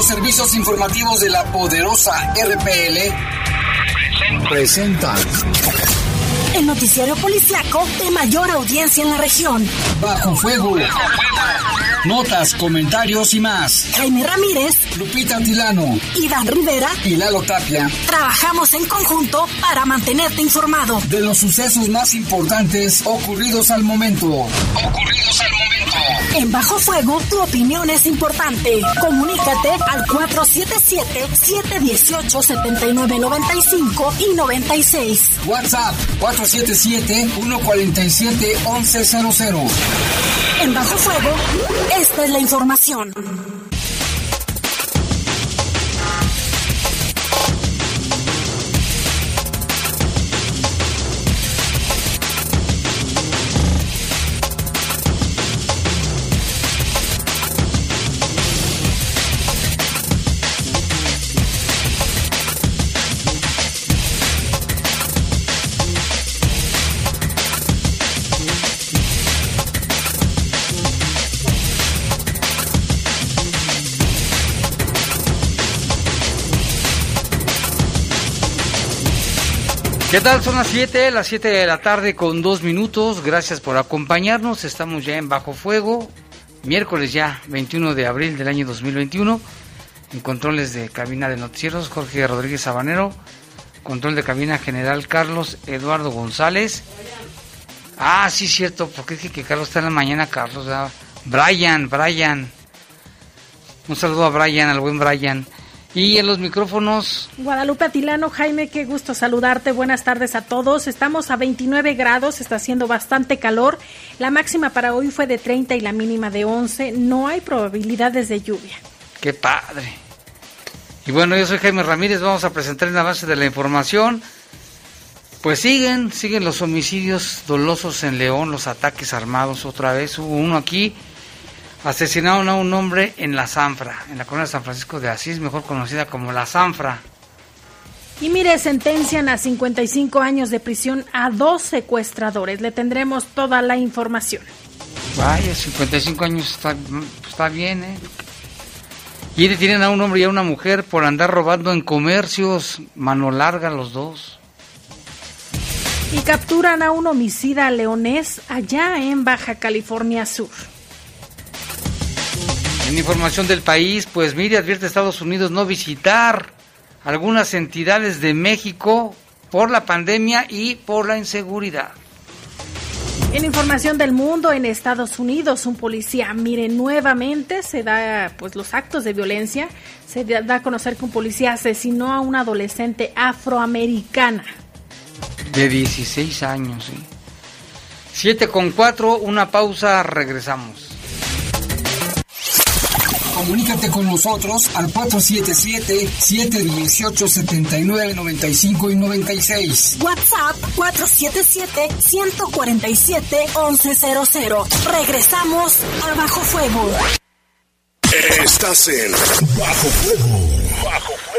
Los servicios informativos de la poderosa RPL presentan el noticiario policiaco de mayor audiencia en la región. Bajo fuego. Notas, comentarios y más. Jaime Ramírez, Lupita Tilano, Iván Rivera y Lalo Tapia. Trabajamos en conjunto para mantenerte informado de los sucesos más importantes ocurridos al momento. Ocurridos al momento. En Bajo Fuego, tu opinión es importante. Comunícate al 477-718-7995 y 96. WhatsApp 477-147-1100. En Bajo Fuego, esta es la información. ¿Qué tal? Son las 7, las 7 de la tarde con dos minutos. Gracias por acompañarnos. Estamos ya en Bajo Fuego, miércoles ya, 21 de abril del año 2021. En controles de cabina de noticieros, Jorge Rodríguez Sabanero. Control de cabina general, Carlos Eduardo González. Ah, sí, cierto, porque dije que Carlos está en la mañana, Carlos. Brian, Brian. Un saludo a Brian, al buen Brian. Y en los micrófonos. Guadalupe Atilano, Jaime, qué gusto saludarte. Buenas tardes a todos. Estamos a 29 grados, está haciendo bastante calor. La máxima para hoy fue de 30 y la mínima de 11. No hay probabilidades de lluvia. Qué padre. Y bueno, yo soy Jaime Ramírez. Vamos a presentar en la base de la información. Pues siguen, siguen los homicidios dolosos en León, los ataques armados otra vez. Hubo uno aquí asesinaron a un hombre en la Zanfra, en la colonia de San Francisco de Asís, mejor conocida como la Zanfra. Y mire, sentencian a 55 años de prisión a dos secuestradores. Le tendremos toda la información. Vaya, 55 años está, está bien, ¿eh? Y detienen a un hombre y a una mujer por andar robando en comercios, mano larga los dos. Y capturan a un homicida leonés allá en Baja California Sur. En información del país, pues mire, advierte a Estados Unidos no visitar algunas entidades de México por la pandemia y por la inseguridad. En información del mundo, en Estados Unidos, un policía, mire, nuevamente se da pues los actos de violencia. Se da a conocer que un policía asesinó a una adolescente afroamericana. De 16 años, ¿sí? 7 con 4, una pausa, regresamos. Comunícate con nosotros al 477-718-7995 y 96. WhatsApp 477-147-1100. Regresamos a Bajo Fuego. Estás en Bajo Fuego. Bajo Fuego.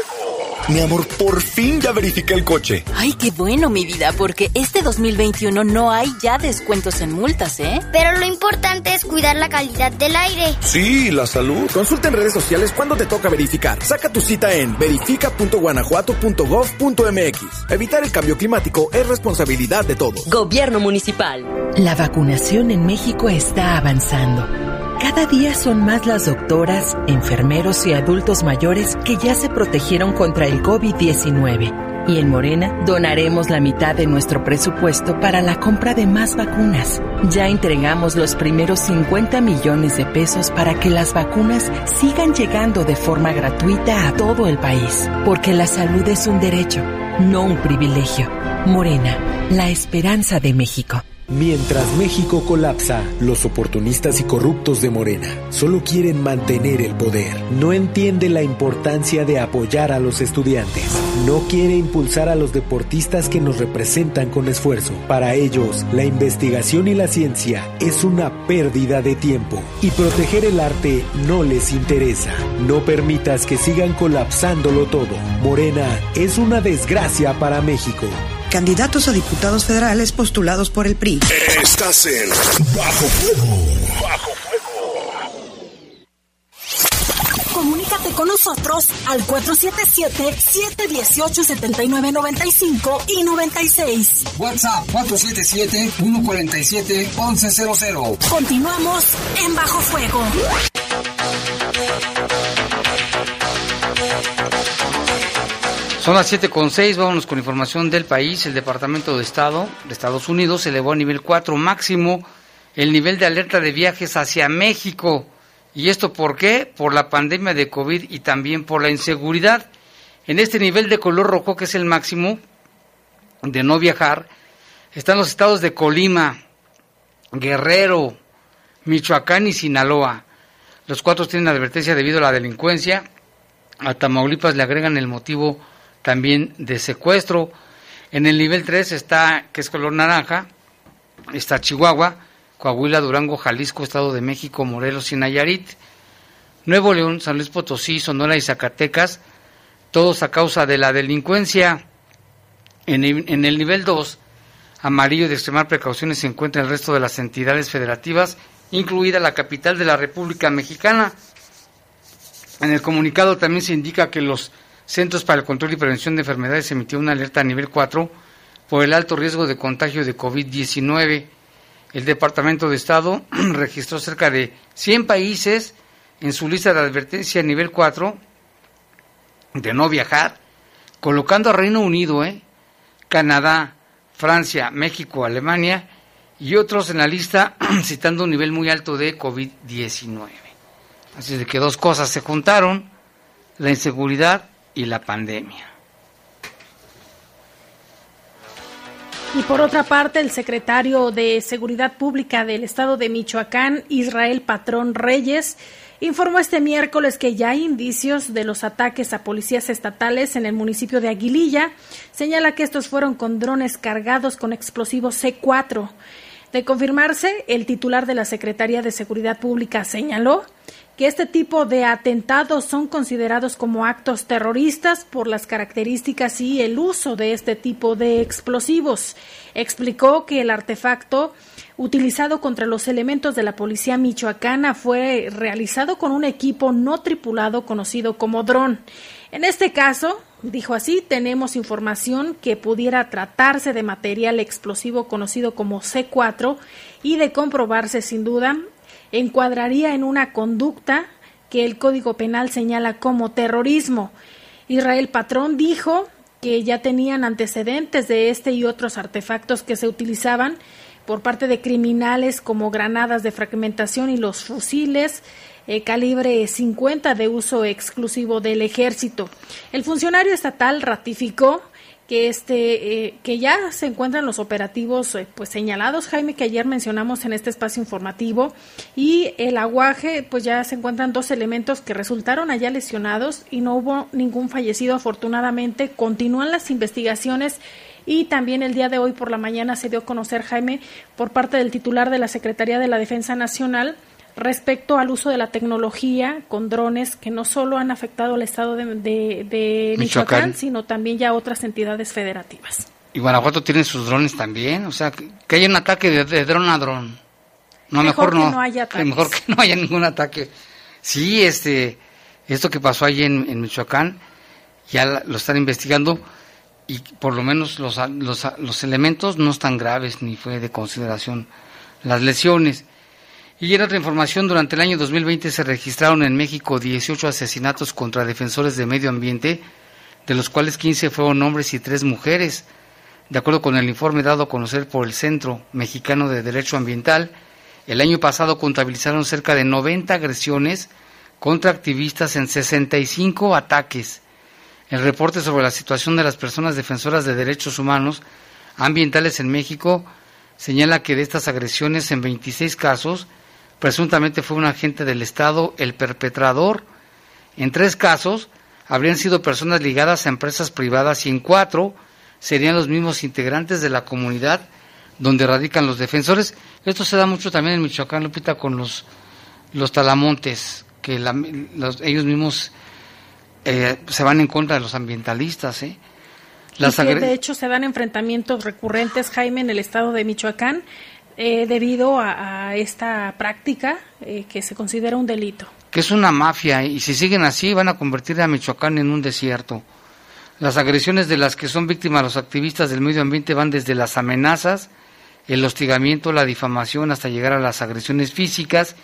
Mi amor, por fin ya verifiqué el coche. Ay, qué bueno, mi vida, porque este 2021 no hay ya descuentos en multas, ¿eh? Pero lo importante es cuidar la calidad del aire. Sí, la salud. Consulta en redes sociales cuándo te toca verificar. Saca tu cita en verifica.guanajuato.gov.mx. Evitar el cambio climático es responsabilidad de todos. Gobierno municipal. La vacunación en México está avanzando. Cada día son más las doctoras, enfermeros y adultos mayores que ya se protegieron contra el COVID-19. Y en Morena donaremos la mitad de nuestro presupuesto para la compra de más vacunas. Ya entregamos los primeros 50 millones de pesos para que las vacunas sigan llegando de forma gratuita a todo el país. Porque la salud es un derecho, no un privilegio. Morena, la esperanza de México. Mientras México colapsa, los oportunistas y corruptos de Morena solo quieren mantener el poder. No entiende la importancia de apoyar a los estudiantes. No quiere impulsar a los deportistas que nos representan con esfuerzo. Para ellos, la investigación y la ciencia es una pérdida de tiempo. Y proteger el arte no les interesa. No permitas que sigan colapsándolo todo. Morena es una desgracia para México candidatos a diputados federales postulados por el PRI. Estás en Bajo Fuego. Bajo con nosotros al 477-718-7995 y 96. WhatsApp 477-147-1100. Continuamos en Bajo Fuego. Son las 7 con 6, vámonos con información del país. El Departamento de Estado de Estados Unidos elevó a nivel 4 máximo el nivel de alerta de viajes hacia México. ¿Y esto por qué? Por la pandemia de COVID y también por la inseguridad. En este nivel de color rojo, que es el máximo de no viajar, están los estados de Colima, Guerrero, Michoacán y Sinaloa. Los cuatro tienen advertencia debido a la delincuencia. A Tamaulipas le agregan el motivo también de secuestro. En el nivel 3 está, que es color naranja, está Chihuahua, Coahuila, Durango, Jalisco, Estado de México, Morelos y Nayarit. Nuevo León, San Luis Potosí, Sonora y Zacatecas, todos a causa de la delincuencia. En en el nivel 2, amarillo de extremar precauciones, se encuentra el resto de las entidades federativas, incluida la capital de la República Mexicana. En el comunicado también se indica que los Centros para el Control y Prevención de Enfermedades emitió una alerta a nivel 4 por el alto riesgo de contagio de COVID-19. El Departamento de Estado registró cerca de 100 países en su lista de advertencia a nivel 4 de no viajar, colocando a Reino Unido, ¿eh? Canadá, Francia, México, Alemania y otros en la lista citando un nivel muy alto de COVID-19. Así de que dos cosas se juntaron, la inseguridad y la pandemia. Y por otra parte, el secretario de Seguridad Pública del Estado de Michoacán, Israel Patrón Reyes, informó este miércoles que ya hay indicios de los ataques a policías estatales en el municipio de Aguililla. Señala que estos fueron con drones cargados con explosivos C4. De confirmarse, el titular de la Secretaría de Seguridad Pública señaló que este tipo de atentados son considerados como actos terroristas por las características y el uso de este tipo de explosivos. Explicó que el artefacto utilizado contra los elementos de la policía michoacana fue realizado con un equipo no tripulado conocido como dron. En este caso, dijo así, tenemos información que pudiera tratarse de material explosivo conocido como C4 y de comprobarse sin duda encuadraría en una conducta que el Código Penal señala como terrorismo. Israel Patrón dijo que ya tenían antecedentes de este y otros artefactos que se utilizaban por parte de criminales como granadas de fragmentación y los fusiles eh, calibre 50 de uso exclusivo del ejército. El funcionario estatal ratificó que este eh, que ya se encuentran los operativos eh, pues señalados Jaime que ayer mencionamos en este espacio informativo y el aguaje pues ya se encuentran dos elementos que resultaron allá lesionados y no hubo ningún fallecido afortunadamente. Continúan las investigaciones y también el día de hoy por la mañana se dio a conocer Jaime por parte del titular de la Secretaría de la Defensa Nacional respecto al uso de la tecnología con drones que no solo han afectado al estado de, Michoacán, sino también ya otras entidades federativas. Y Guanajuato tiene sus drones también, o sea, que, haya un ataque de, dron a dron. No, mejor, no. haya mejor que no haya ningún ataque. Sí, este, esto que pasó allí en, Michoacán, ya lo están investigando y por lo menos los, los, los elementos no están graves ni fue de consideración las lesiones. Y en otra información, durante el año 2020 se registraron en México 18 asesinatos contra defensores de medio ambiente, de los cuales 15 fueron hombres y 3 mujeres. De acuerdo con el informe dado a conocer por el Centro Mexicano de Derecho Ambiental, el año pasado contabilizaron cerca de 90 agresiones contra activistas en 65 ataques. El reporte sobre la situación de las personas defensoras de derechos humanos ambientales en México señala que de estas agresiones en 26 casos, Presuntamente fue un agente del Estado el perpetrador. En tres casos habrían sido personas ligadas a empresas privadas y en cuatro serían los mismos integrantes de la comunidad donde radican los defensores. Esto se da mucho también en Michoacán, Lupita, con los, los talamontes, que ellos mismos eh, se van en contra de los ambientalistas. ¿eh? Las de hecho se dan enfrentamientos recurrentes, Jaime, en el estado de Michoacán eh, debido a, esta práctica eh, que se considera un delito. Que es una mafia y si siguen así van a convertir a Michoacán en un desierto. Las agresiones de las que son víctimas los activistas del medio ambiente van desde las amenazas, el hostigamiento, la difamación, hasta llegar a las agresiones físicas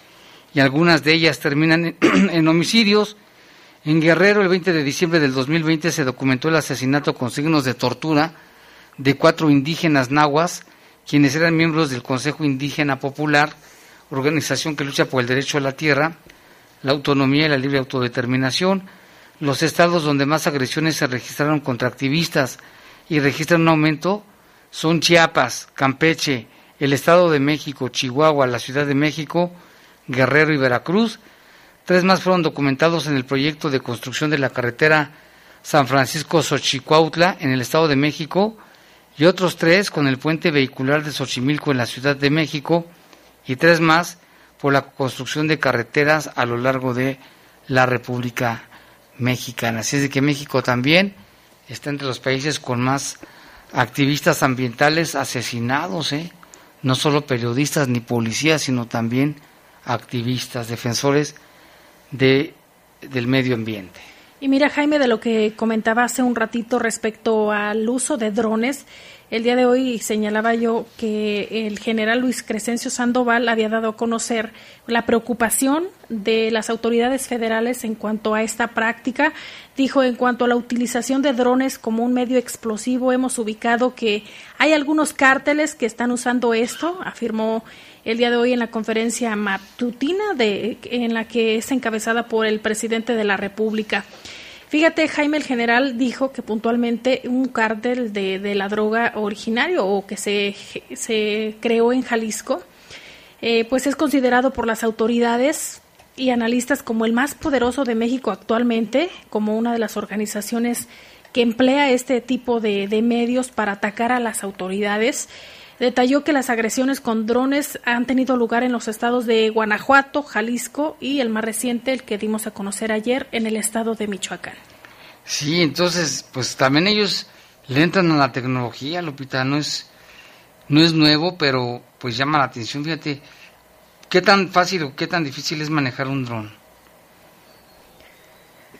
y algunas de ellas terminan en, homicidios. En Guerrero, el 20 de diciembre del 2020, se documentó el asesinato con signos de tortura de cuatro indígenas nahuas, quienes eran miembros del Consejo Indígena Popular, organización que lucha por el derecho a la tierra, la autonomía y la libre autodeterminación. Los estados donde más agresiones se registraron contra activistas y registran un aumento son Chiapas, Campeche, el Estado de México, Chihuahua, la Ciudad de México, Guerrero y Veracruz. Tres más fueron documentados en el proyecto de construcción de la carretera San Francisco-Xochicuautla en el Estado de México y otros tres con el puente vehicular de Xochimilco en la Ciudad de México y tres más por la construcción de carreteras a lo largo de la República Mexicana. Así es de que México también está entre los países con más activistas ambientales asesinados, ¿eh? no solo periodistas ni policías, sino también activistas, defensores de, del medio ambiente. Y mira, Jaime, de lo que comentaba hace un ratito respecto al uso de drones, el día de hoy señalaba yo que el general Luis Crescencio Sandoval había dado a conocer la preocupación de las autoridades federales en cuanto a esta práctica. Dijo, en cuanto a la utilización de drones como un medio explosivo, hemos ubicado que hay algunos cárteles que están usando esto, afirmó el día de hoy en la conferencia matutina de, en la que es encabezada por el presidente de la República. Fíjate, Jaime el General dijo que puntualmente un cártel de, la droga originario o que se, se creó en Jalisco, eh, pues es considerado por las autoridades y analistas como el más poderoso de México actualmente, como una de las organizaciones que emplea este tipo de, de medios para atacar a las autoridades. Detalló que las agresiones con drones han tenido lugar en los estados de Guanajuato, Jalisco y el más reciente, el que dimos a conocer ayer, en el estado de Michoacán. Sí, entonces, pues también ellos le entran a la tecnología, Lupita, no es, no es nuevo, pero pues llama la atención, fíjate, qué tan fácil o qué tan difícil es manejar un dron.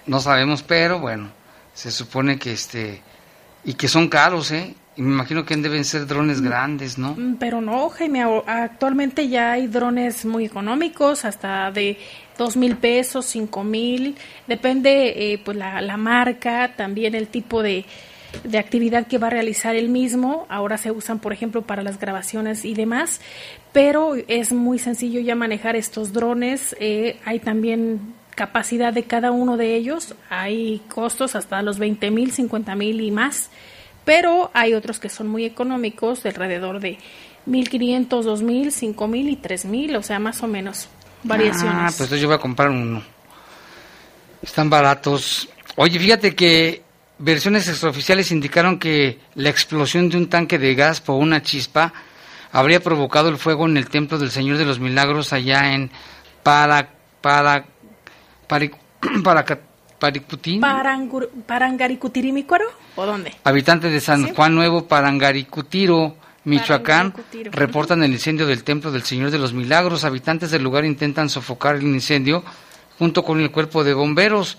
No sabemos, pero bueno, se supone que este, y que son caros, ¿eh? Y me imagino que deben ser drones grandes, ¿no? Mm, pero no, Jaime, actualmente ya hay drones muy económicos, hasta de dos mil pesos, cinco mil, depende eh, pues la, la, marca, también el tipo de, de actividad que va a realizar el mismo. Ahora se usan, por ejemplo, para las grabaciones y demás, pero es muy sencillo ya manejar estos drones. Eh, hay también capacidad de cada uno de ellos, hay costos hasta los 20 mil, 50 mil y más pero hay otros que son muy económicos, de alrededor de 1.500, 2.000, 5.000 y 3.000, o sea, más o menos variaciones. Ah, pues yo voy a comprar uno. Están baratos. Oye, fíjate que versiones extraoficiales indicaron que la explosión de un tanque de gas por una chispa habría provocado el fuego en el templo del Señor de los Milagros allá en para para para, para, Paricutín. ¿O dónde? Habitantes de San Juan Nuevo, Parangaricutiro, Michoacán, reportan el incendio del Templo del Señor de los Milagros. Habitantes del lugar intentan sofocar el incendio junto con el cuerpo de bomberos.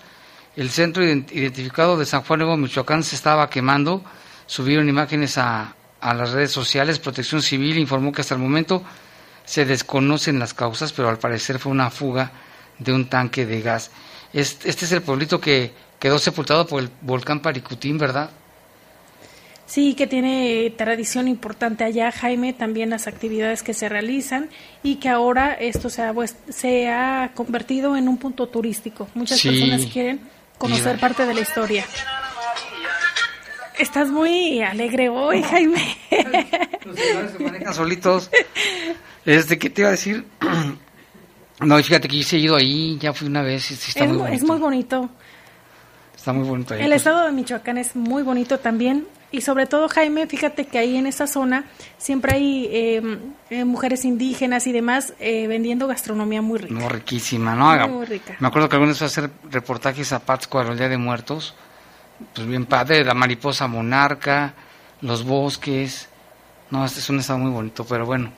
El centro identificado de San Juan Nuevo, Michoacán, se estaba quemando. Subieron imágenes a, a las redes sociales. Protección Civil informó que hasta el momento se desconocen las causas, pero al parecer fue una fuga de un tanque de gas. Este, es el pueblito que quedó sepultado por el volcán Paricutín, ¿verdad? Sí, que tiene tradición importante allá, Jaime, también las actividades que se realizan y que ahora esto se ha, pues, se ha convertido en un punto turístico. Muchas personas quieren conocer parte de la historia. Estás muy alegre hoy, Jaime. Los se manejan solitos. Este, ¿qué te iba a decir? No, fíjate que yo he ido ahí, ya fui una vez. está es, muy bonito. es muy bonito. Está muy bonito ahí. El pues. estado de Michoacán es muy bonito también. Y sobre todo, Jaime, fíjate que ahí en esa zona siempre hay em, eh, mujeres indígenas y demás eh, vendiendo gastronomía muy rica. Muy riquísima, ¿no? Muy rica. Me acuerdo que alguna vez fue a hacer reportajes a Pátzcuaro el Día de Muertos. Pues bien padre, la mariposa monarca, los bosques. No, este es un estado muy bonito, pero bueno.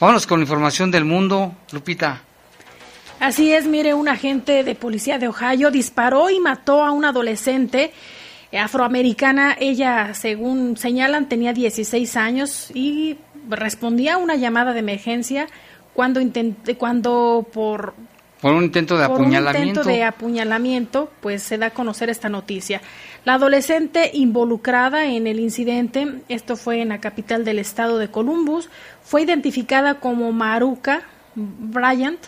Vámonos con la información del mundo, Lupita. Así es, mire, un agente de policía de Ohio disparó y mató a una adolescente afroamericana. Ella, según señalan, tenía 16 años y respondía a una llamada de emergencia cuando intenté, cuando por por un intento de por apuñalamiento. un intento de apuñalamiento, pues se da a conocer esta noticia. La adolescente involucrada en el incidente, esto fue en la capital del estado de Columbus, fue identificada como Maruka Bryant.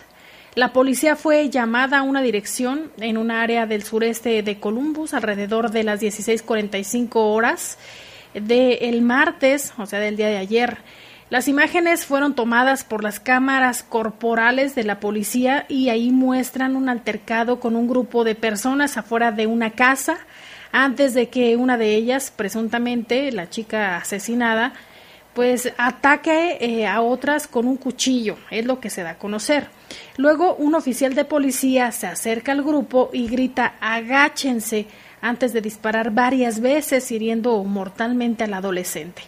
La policía fue llamada a una dirección en un área del sureste de Columbus alrededor de las 16:45 horas del martes, o sea, del día de ayer. Las imágenes fueron tomadas por las cámaras corporales de la policía y ahí muestran un altercado con un grupo de personas afuera de una casa antes de que una de ellas, presuntamente la chica asesinada, pues ataque eh, a otras con un cuchillo, es lo que se da a conocer. Luego un oficial de policía se acerca al grupo y grita agáchense antes de disparar varias veces hiriendo mortalmente al adolescente.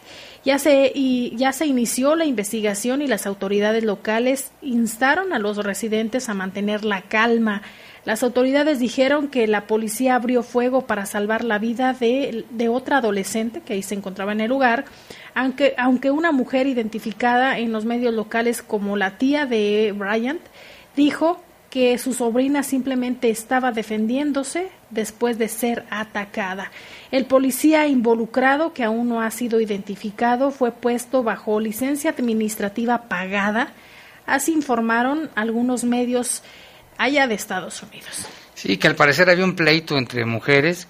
Ya se, ya se inició la investigación y las autoridades locales instaron a los residentes a mantener la calma. Las autoridades dijeron que la policía abrió fuego para salvar la vida de, de otra adolescente que ahí se encontraba en el lugar, aunque, aunque una mujer identificada en los medios locales como la tía de Bryant dijo que su sobrina simplemente estaba defendiéndose después de ser atacada. El policía involucrado, que aún no ha sido identificado, fue puesto bajo licencia administrativa pagada, así informaron algunos medios allá de Estados Unidos. Sí, que al parecer había un pleito entre mujeres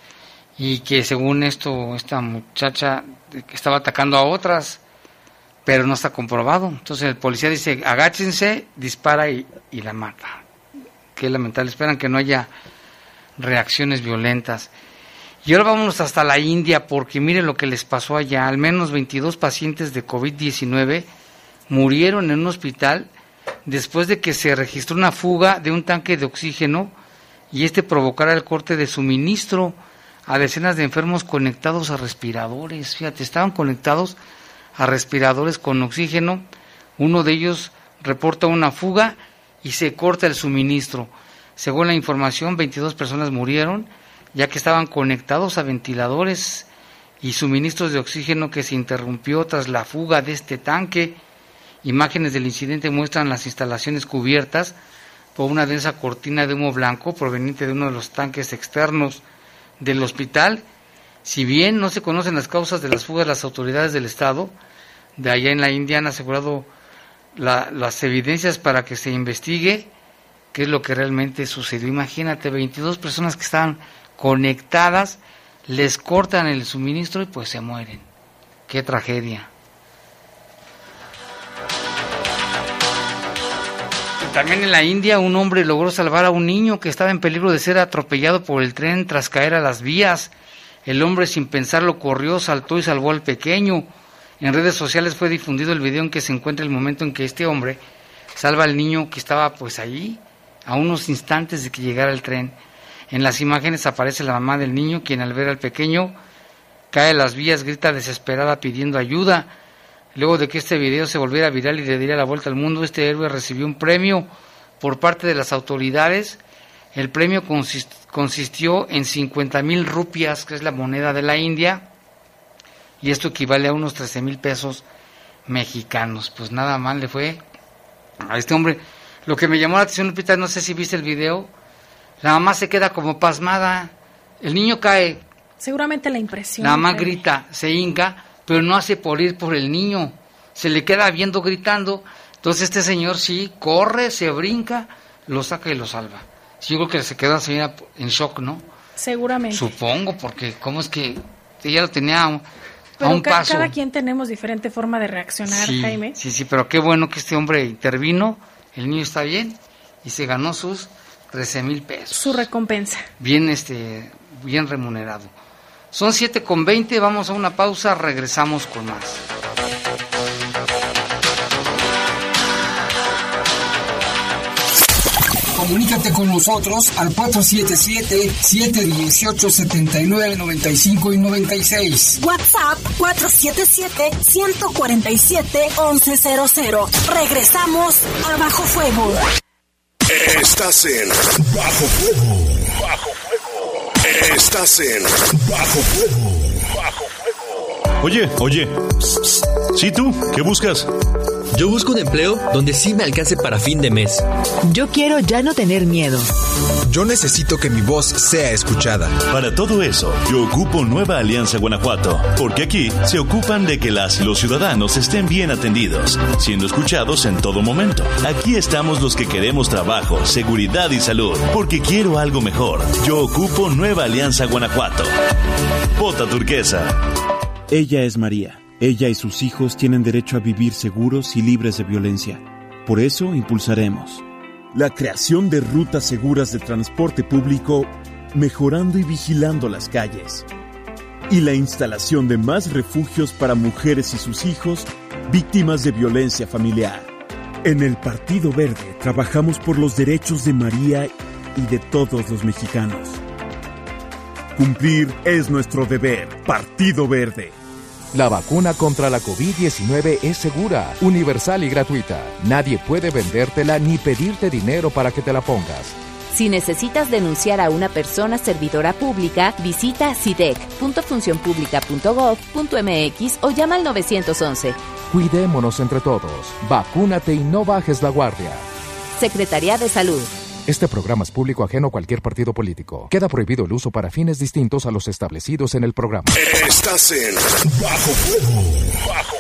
y que según esto, esta muchacha estaba atacando a otras, pero no está comprobado. Entonces el policía dice, agáchense, dispara y, la mata. Qué lamentable, esperan que no haya reacciones violentas. Y ahora vámonos hasta la India porque miren lo que les pasó allá. Al menos 22 pacientes de COVID-19 murieron en un hospital después de que se registró una fuga de un tanque de oxígeno y este provocara el corte de suministro a decenas de enfermos conectados a respiradores. Fíjate, estaban conectados a respiradores con oxígeno. Uno de ellos reporta una fuga y se corta el suministro. Según la información, 22 personas murieron ya que estaban conectados a ventiladores y suministros de oxígeno que se interrumpió tras la fuga de este tanque. Imágenes del incidente muestran las instalaciones cubiertas por una densa cortina de humo blanco proveniente de uno de los tanques externos del hospital. Si bien no se conocen las causas de las fugas, las autoridades del Estado de allá en la India han asegurado las evidencias para que se investigue qué es lo que realmente sucedió. Imagínate, 22 personas que estaban conectadas, les cortan el suministro y pues se mueren. Qué tragedia. También en la India un hombre logró salvar a un niño que estaba en peligro de ser atropellado por el tren tras caer a las vías. El hombre sin pensarlo corrió, saltó y salvó al pequeño. En redes sociales fue difundido el video en que se encuentra el momento en que este hombre salva al niño que estaba pues allí a unos instantes de que llegara el tren. En las imágenes aparece la mamá del niño, quien al ver al pequeño cae a las vías, grita desesperada pidiendo ayuda. Luego de que este video se volviera viral y le diera la vuelta al mundo, este héroe recibió un premio por parte de las autoridades. El premio consistió en 50 mil rupias, que es la moneda de la India, y esto equivale a unos 13 mil pesos mexicanos. Pues nada mal le fue a este hombre. Lo que me llamó la atención, Lupita, no sé si viste el video, la mamá se queda como pasmada. El niño cae. Seguramente la impresión. La mamá grita, se hinca, pero no hace por ir por el niño. Se le queda viendo gritando. Entonces este señor sí corre, se brinca, lo saca y lo salva. Sí, yo creo que se quedó en shock, ¿no? Seguramente. Supongo, porque cómo es que ella lo tenía a un, pero a un paso. Cada quien tenemos diferente forma de reaccionar, sí, Jaime. Sí, sí, pero qué bueno que este hombre intervino, el niño está bien y se ganó sus 13 mil pesos. Su recompensa. Bien, este, bien remunerado. Son 7 con 20, vamos a una pausa, regresamos con más. Comunícate con nosotros al 477-718-7995 y 96. WhatsApp 477-147-1100. Regresamos a Bajo Fuego. Estás en Bajo Fuego. Bajo Fuego. Estás en Bajo Fuego. Bajo Fuego. Oye, oye. ¿Sí tú? ¿Qué buscas? Yo busco un empleo donde sí me alcance para fin de mes. Yo quiero ya no tener miedo. Yo necesito que mi voz sea escuchada. Para todo eso, yo ocupo Nueva Alianza Guanajuato, porque aquí se ocupan de que las y los ciudadanos estén bien atendidos, siendo escuchados en todo momento. Aquí estamos los que queremos trabajo, seguridad y salud, porque quiero algo mejor. Yo ocupo Nueva Alianza Guanajuato. Vota turquesa. Ella es María. Ella y sus hijos tienen derecho a vivir seguros y libres de violencia. Por eso impulsaremos la creación de rutas seguras de transporte público, mejorando y vigilando las calles. Y la instalación de más refugios para mujeres y sus hijos víctimas de violencia familiar. En el Partido Verde trabajamos por los derechos de María y de todos los mexicanos. Cumplir es nuestro deber. Partido Verde. La vacuna contra la COVID-19 es segura, universal y gratuita. Nadie puede vendértela ni pedirte dinero para que te la pongas. Si necesitas denunciar a una persona servidora pública, visita sidec.funcionpublica.gov.mx o llama al 911. Cuidémonos entre todos. Vacúnate y no bajes la guardia. Secretaría de Salud. Este programa es público ajeno a cualquier partido político. Queda prohibido el uso para fines distintos a los establecidos en el programa. Estás en Bajo Fuego. Bajo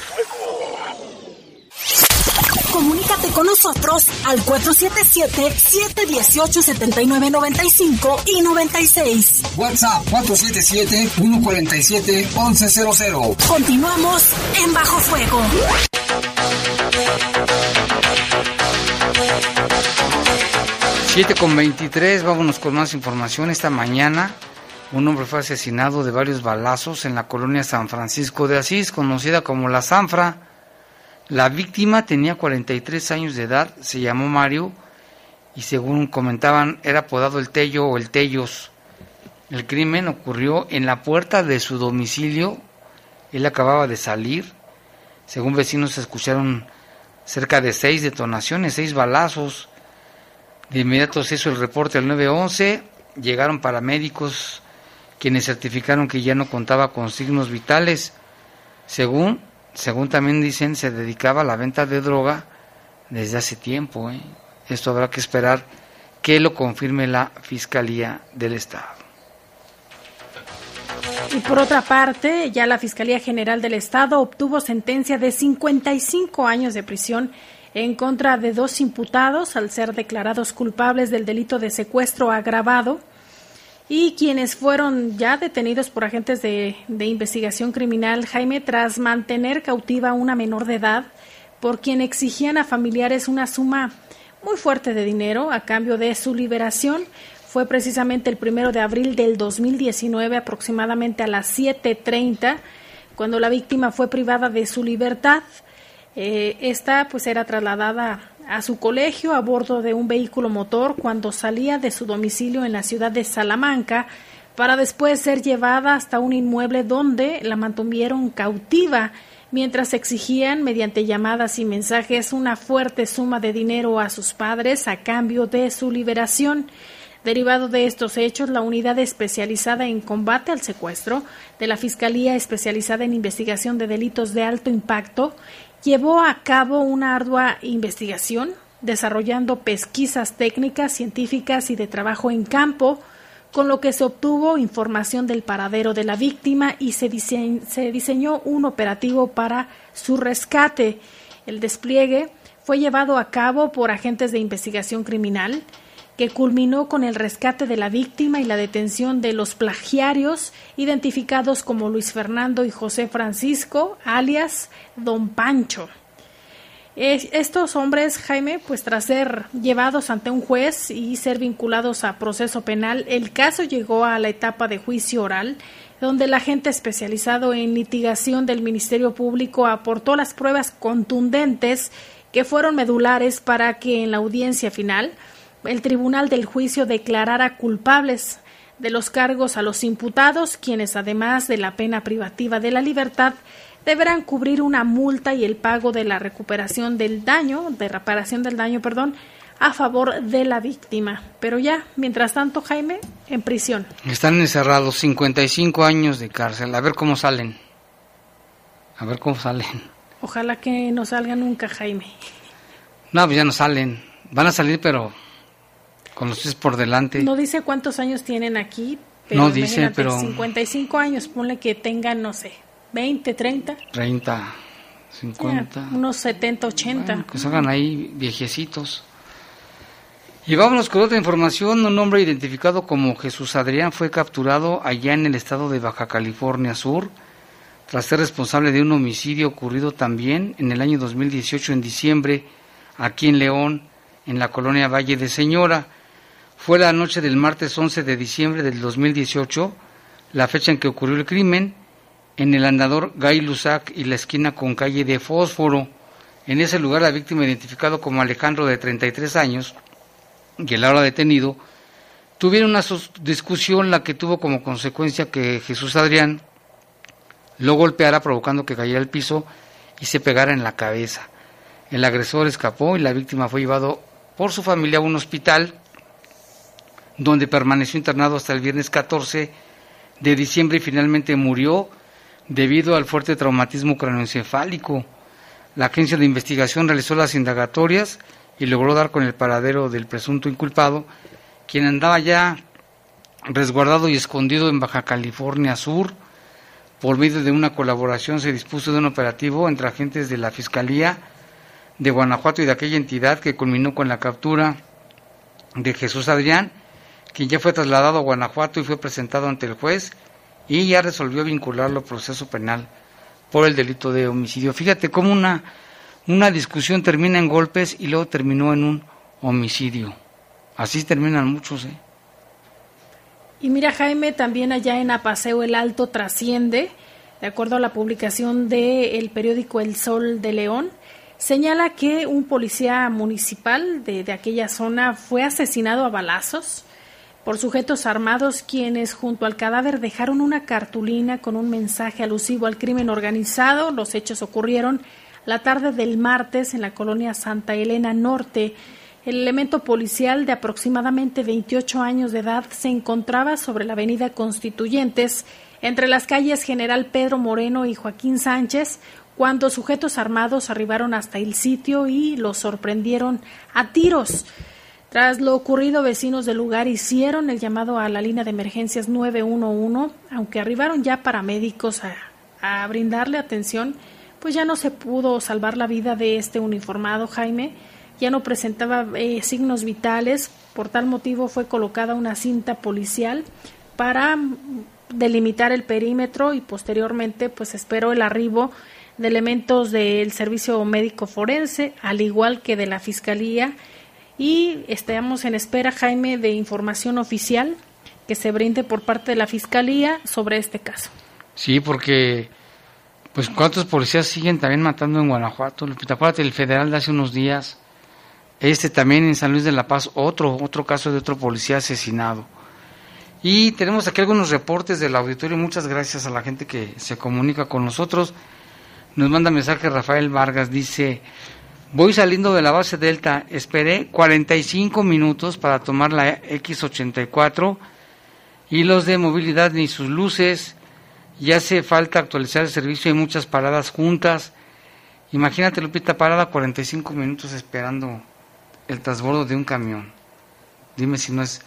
Comunícate con nosotros al 477-718-7995 y 96. WhatsApp 477-147-1100. Continuamos en Bajo Fuego. 7 con 23, vámonos con más información. Esta mañana un hombre fue asesinado de varios balazos en la colonia San Francisco de Asís, conocida como La Sanfra. La víctima tenía 43 años de edad, se llamó Mario y según comentaban era apodado el Tello o el Tellos. El crimen ocurrió en la puerta de su domicilio. Él acababa de salir. Según vecinos se escucharon cerca de seis detonaciones, seis balazos. De inmediato se hizo el reporte al 911, llegaron paramédicos quienes certificaron que ya no contaba con signos vitales. Según, según también dicen, se dedicaba a la venta de droga desde hace tiempo. ¿eh? Esto habrá que esperar que lo confirme la Fiscalía del Estado. Y por otra parte, ya la Fiscalía General del Estado obtuvo sentencia de 55 años de prisión en contra de dos imputados al ser declarados culpables del delito de secuestro agravado y quienes fueron ya detenidos por agentes de, investigación criminal, Jaime, tras mantener cautiva a una menor de edad, por quien exigían a familiares una suma muy fuerte de dinero a cambio de su liberación. Fue precisamente el primero de abril del 2019, aproximadamente a las 7:30, cuando la víctima fue privada de su libertad. Eh, esta pues era trasladada a su colegio a bordo de un vehículo motor cuando salía de su domicilio en la ciudad de Salamanca para después ser llevada hasta un inmueble donde la mantuvieron cautiva mientras exigían mediante llamadas y mensajes una fuerte suma de dinero a sus padres a cambio de su liberación. Derivado de estos hechos, la unidad especializada en combate al secuestro de la Fiscalía especializada en investigación de delitos de alto impacto llevó a cabo una ardua investigación, desarrollando pesquisas técnicas, científicas y de trabajo en campo, con lo que se obtuvo información del paradero de la víctima y se, se diseñó un operativo para su rescate. El despliegue fue llevado a cabo por agentes de investigación criminal, que culminó con el rescate de la víctima y la detención de los plagiarios identificados como Luis Fernando y José Francisco, alias Don Pancho. Estos hombres, Jaime, pues tras ser llevados ante un juez y ser vinculados a proceso penal, el caso llegó a la etapa de juicio oral, donde el agente especializado en litigación del Ministerio Público aportó las pruebas contundentes que fueron medulares para que en la audiencia final el tribunal del juicio declarara culpables de los cargos a los imputados, quienes además de la pena privativa de la libertad deberán cubrir una multa y el pago de la recuperación del daño, de reparación del daño, perdón, a favor de la víctima. Pero ya, mientras tanto, Jaime, en prisión. Están encerrados 55 años de cárcel. A ver cómo salen. A ver cómo salen. Ojalá que no salgan nunca, Jaime. No, pues ya no salen. Van a salir, pero con los pies por delante. No dice cuántos años tienen aquí. Pero no dice, pero... 55 años, ponle que tengan, no sé, 20, 30. 30, 50. unos 70, 80. que salgan ahí viejecitos. Y vámonos con otra información. Un hombre identificado como Jesús Adrián fue capturado allá en el estado de Baja California Sur tras ser responsable de un homicidio ocurrido también en el año 2018 en diciembre aquí en León, en la colonia Valle de Señora. Fue la noche del martes 11 de diciembre del 2018, la fecha en que ocurrió el crimen, en el andador Gay Lusac y la esquina con calle de Fósforo. En ese lugar la víctima identificado como Alejandro de 33 años y el ahora detenido tuvieron una discusión la que tuvo como consecuencia que Jesús Adrián lo golpeara provocando que cayera al piso y se pegara en la cabeza. El agresor escapó y la víctima fue llevado por su familia a un hospital donde permaneció internado hasta el viernes 14 de diciembre y finalmente murió debido al fuerte traumatismo craneoencefálico. La agencia de investigación realizó las indagatorias y logró dar con el paradero del presunto inculpado, quien andaba ya resguardado y escondido en Baja California Sur. Por medio de una colaboración se dispuso de un operativo entre agentes de la Fiscalía de Guanajuato y de aquella entidad que culminó con la captura de Jesús Adrián, quien ya fue trasladado a Guanajuato y fue presentado ante el juez y ya resolvió vincularlo al proceso penal por el delito de homicidio. Fíjate cómo una, una discusión termina en golpes y luego terminó en un homicidio. Así terminan muchos, ¿eh? Y mira, Jaime, también allá en Apaseo el Alto trasciende, de acuerdo a la publicación del periódico El Sol de León, señala que un policía municipal de, de aquella zona fue asesinado a balazos por sujetos armados quienes junto al cadáver dejaron una cartulina con un mensaje alusivo al crimen organizado. Los hechos ocurrieron la tarde del martes en la colonia Santa Elena Norte. El elemento policial de aproximadamente 28 años de edad se encontraba sobre la avenida Constituyentes, entre las calles General Pedro Moreno y Joaquín Sánchez, cuando sujetos armados arribaron hasta el sitio y lo sorprendieron a tiros. Tras lo ocurrido, vecinos del lugar hicieron el llamado a la línea de emergencias 911, aunque arribaron ya paramédicos a, a brindarle atención, pues ya no se pudo salvar la vida de este uniformado Jaime, ya no presentaba eh, signos vitales, por tal motivo fue colocada una cinta policial para delimitar el perímetro y posteriormente pues esperó el arribo de elementos del servicio médico forense, al igual que de la fiscalía y estamos en espera, Jaime, de información oficial que se brinde por parte de la Fiscalía sobre este caso. Sí, porque, pues, ¿cuántos policías siguen también matando en Guanajuato? ¿Te acuerdas del federal de hace unos días? Este también en San Luis de la Paz, otro, otro caso de otro policía asesinado. Y tenemos aquí algunos reportes del auditorio. Muchas gracias a la gente que se comunica con nosotros. Nos manda mensaje Rafael Vargas, dice, Voy saliendo de la base Delta, esperé 45 minutos para tomar la X84 y los de movilidad ni sus luces, ya hace falta actualizar el servicio, hay muchas paradas juntas. Imagínate, Lupita, parada 45 minutos esperando el transbordo de un camión. Dime si no es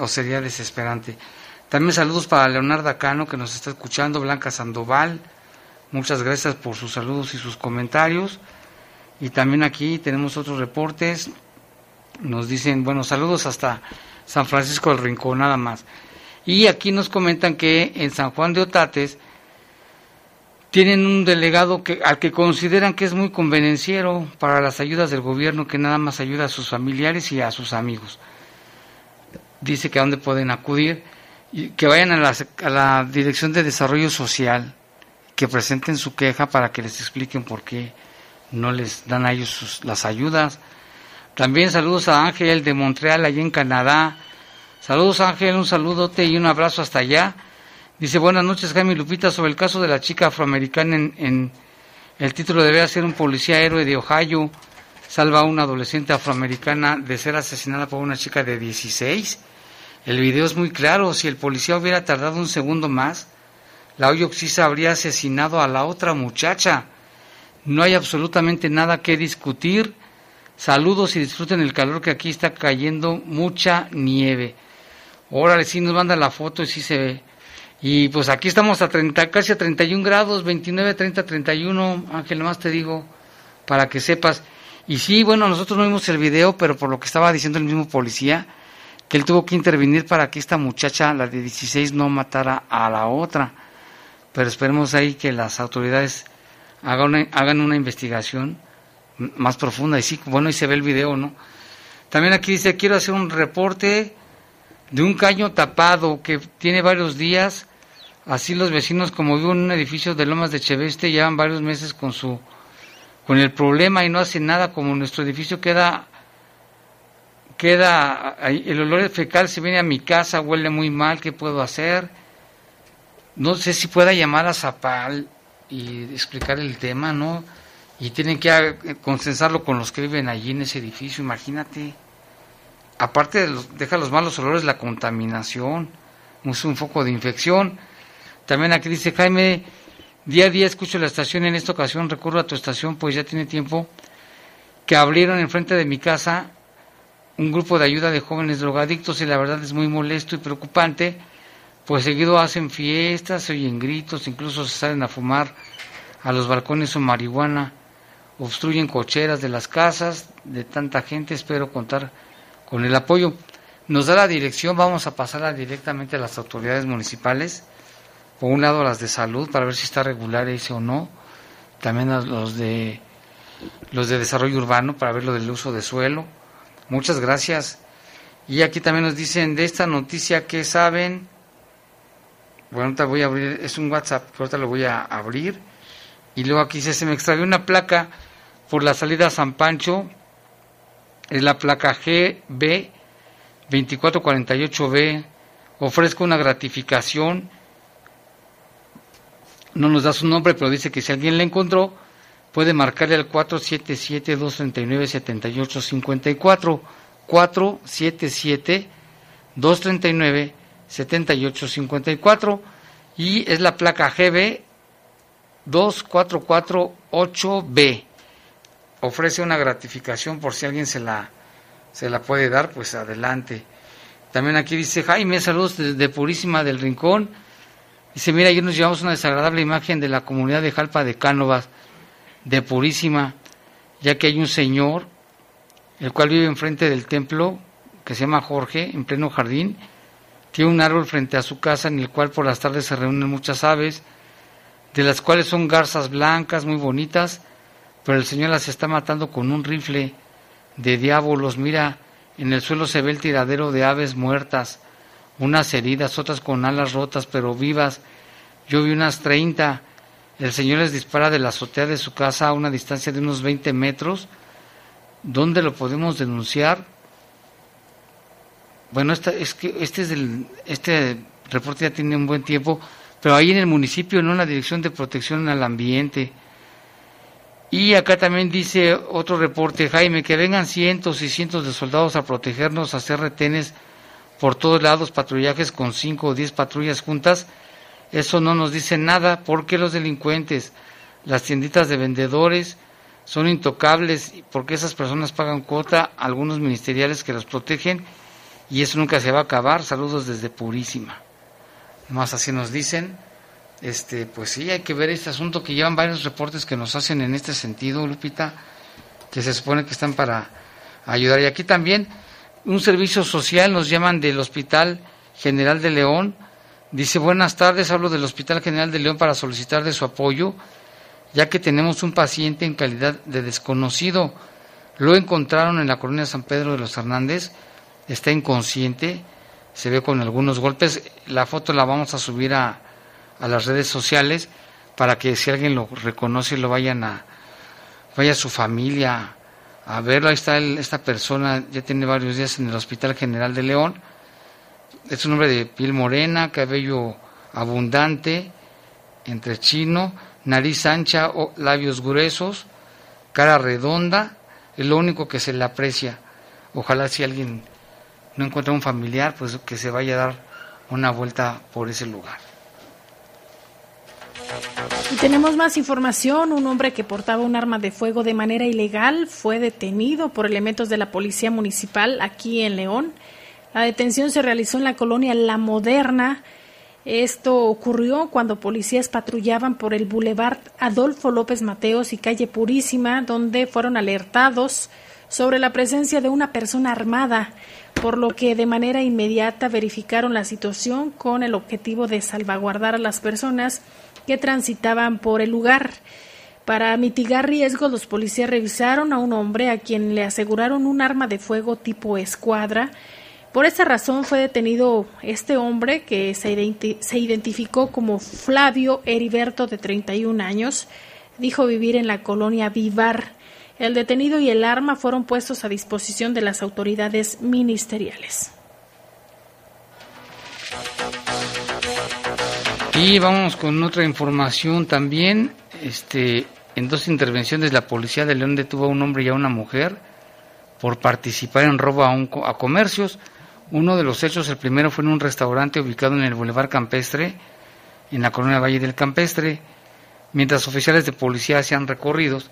o sería desesperante. También saludos para Leonardo Cano que nos está escuchando, Blanca Sandoval. Muchas gracias por sus saludos y sus comentarios. Y también aquí tenemos otros reportes. Nos dicen, bueno, saludos hasta San Francisco del Rincón, nada más. Y aquí nos comentan que en San Juan de Otates tienen un delegado que, al que consideran que es muy convenenciero para las ayudas del gobierno, que nada más ayuda a sus familiares y a sus amigos. Dice que a dónde pueden acudir, y que vayan a la, a la Dirección de Desarrollo Social, que presenten su queja para que les expliquen por qué no les dan a ellos las ayudas. También saludos a Ángel de Montreal, allá en Canadá. Saludos Ángel, un saludote y un abrazo hasta allá. Dice, buenas noches Jaime Lupita, sobre el caso de la chica afroamericana en, en el título debe ser un policía héroe de Ohio, salva a una adolescente afroamericana de ser asesinada por una chica de 16. El video es muy claro, si el policía hubiera tardado un segundo más, la Oxisa habría asesinado a la otra muchacha. No hay absolutamente nada que discutir. Saludos y disfruten el calor que aquí está cayendo mucha nieve. Órale, sí nos manda la foto y sí se ve. Y pues aquí estamos a 30, casi a 31 grados, 29, 30, 31. Ángel, más te digo, para que sepas. Y sí, bueno, nosotros no vimos el video, pero por lo que estaba diciendo el mismo policía, que él tuvo que intervenir para que esta muchacha, la de 16, no matara a la otra. Pero esperemos ahí que las autoridades hagan una, hagan una investigación más profunda. Y sí, bueno, y se ve el video, ¿no? También aquí dice, quiero hacer un reporte de un caño tapado que tiene varios días. Así los vecinos, como vivo en un edificio de Lomas de Cheveste, llevan varios meses con su con el problema y no hacen nada, como nuestro edificio queda queda el olor fecal se viene a mi casa, huele muy mal, ¿qué puedo hacer? No sé si pueda llamar a Zapal y explicar el tema, ¿no? Y tienen que consensarlo con los que viven allí en ese edificio, imagínate. Aparte de los, deja los malos olores, la contaminación, un foco de infección. También aquí dice Jaime, día a día escucho la estación, en esta ocasión recurro a tu estación, pues ya tiene tiempo que abrieron enfrente de mi casa un grupo de ayuda de jóvenes drogadictos y la verdad es muy molesto y preocupante, pues seguido hacen fiestas, se oyen gritos, incluso se salen a fumar a los balcones o marihuana, obstruyen cocheras de las casas de tanta gente, espero contar con el apoyo. Nos da la dirección, vamos a pasarla directamente a las autoridades municipales, por un lado a las de salud para ver si está regular ese o no, también a los de los de desarrollo urbano para ver lo del uso de suelo, Muchas gracias. Y aquí también nos dicen de esta noticia que saben. Bueno, ahorita voy a abrir, es un WhatsApp, ahorita lo voy a abrir. Y luego aquí dice, se me extravió una placa por la salida a San Pancho. Es la placa GB 2448B. Ofrezco una gratificación. No nos da su nombre, pero dice que si alguien la encontró, puede marcarle al 477-239-7854. 477-239-7854. Y es la placa GB 2448B. Ofrece una gratificación por si alguien se la, se la puede dar, pues adelante. También aquí dice Jaime, saludos desde Purísima del Rincón. Dice, mira, ayer nos llevamos una desagradable imagen de la comunidad de Jalpa de Cánovas de Purísima, ya que hay un señor, el cual vive enfrente del templo, que se llama Jorge, en pleno jardín, tiene un árbol frente a su casa en el cual por las tardes se reúnen muchas aves, de las cuales son garzas blancas muy bonitas, pero el señor las está matando con un rifle de diablos. Mira, en el suelo se ve el tiradero de aves muertas, unas heridas, otras con alas rotas pero vivas. Yo vi unas treinta el Señor les dispara de la azotea de su casa a una distancia de unos 20 metros. ¿Dónde lo podemos denunciar? Bueno, es que este, es el, este reporte ya tiene un buen tiempo, pero ahí en el municipio, en una dirección de protección al ambiente. Y acá también dice otro reporte, Jaime, que vengan cientos y cientos de soldados a protegernos, a hacer retenes por todos lados, patrullajes con cinco o diez patrullas juntas eso no nos dice nada porque los delincuentes, las tienditas de vendedores son intocables porque esas personas pagan cuota a algunos ministeriales que los protegen y eso nunca se va a acabar. Saludos desde Purísima. Más así nos dicen. Este, pues sí, hay que ver este asunto que llevan varios reportes que nos hacen en este sentido, Lupita, que se supone que están para ayudar. Y aquí también un servicio social nos llaman del Hospital General de León Dice, buenas tardes, hablo del Hospital General de León para solicitar de su apoyo, ya que tenemos un paciente en calidad de desconocido. Lo encontraron en la colonia San Pedro de los Hernández, está inconsciente, se ve con algunos golpes. La foto la vamos a subir a, a las redes sociales para que si alguien lo reconoce lo vayan a, vaya a su familia a verlo. Ahí está esta persona, ya tiene varios días en el Hospital General de León. Es un hombre de piel morena, cabello abundante, entre chino, nariz ancha, labios gruesos, cara redonda, es lo único que se le aprecia. Ojalá si alguien no encuentra un familiar, pues que se vaya a dar una vuelta por ese lugar. Y tenemos más información. Un hombre que portaba un arma de fuego de manera ilegal fue detenido por elementos de la Policía Municipal aquí en León. La detención se realizó en la colonia La Moderna. Esto ocurrió cuando policías patrullaban por el Boulevard Adolfo López Mateos y calle Purísima, donde fueron alertados sobre la presencia de una persona armada, por lo que de manera inmediata verificaron la situación con el objetivo de salvaguardar a las personas que transitaban por el lugar. Para mitigar riesgos, los policías revisaron a un hombre a quien le aseguraron un arma de fuego tipo escuadra. Por esa razón fue detenido este hombre que se, se identificó como Flavio Heriberto de 31 años. Dijo vivir en la colonia Vivar. El detenido y el arma fueron puestos a disposición de las autoridades ministeriales. Y vamos con otra información también. Este, en dos intervenciones la policía de León detuvo a un hombre y a una mujer por participar en robo a, un, a comercios. Uno de los hechos, el primero fue en un restaurante ubicado en el Boulevard Campestre, en la colonia Valle del Campestre. Mientras oficiales de policía hacían recorridos,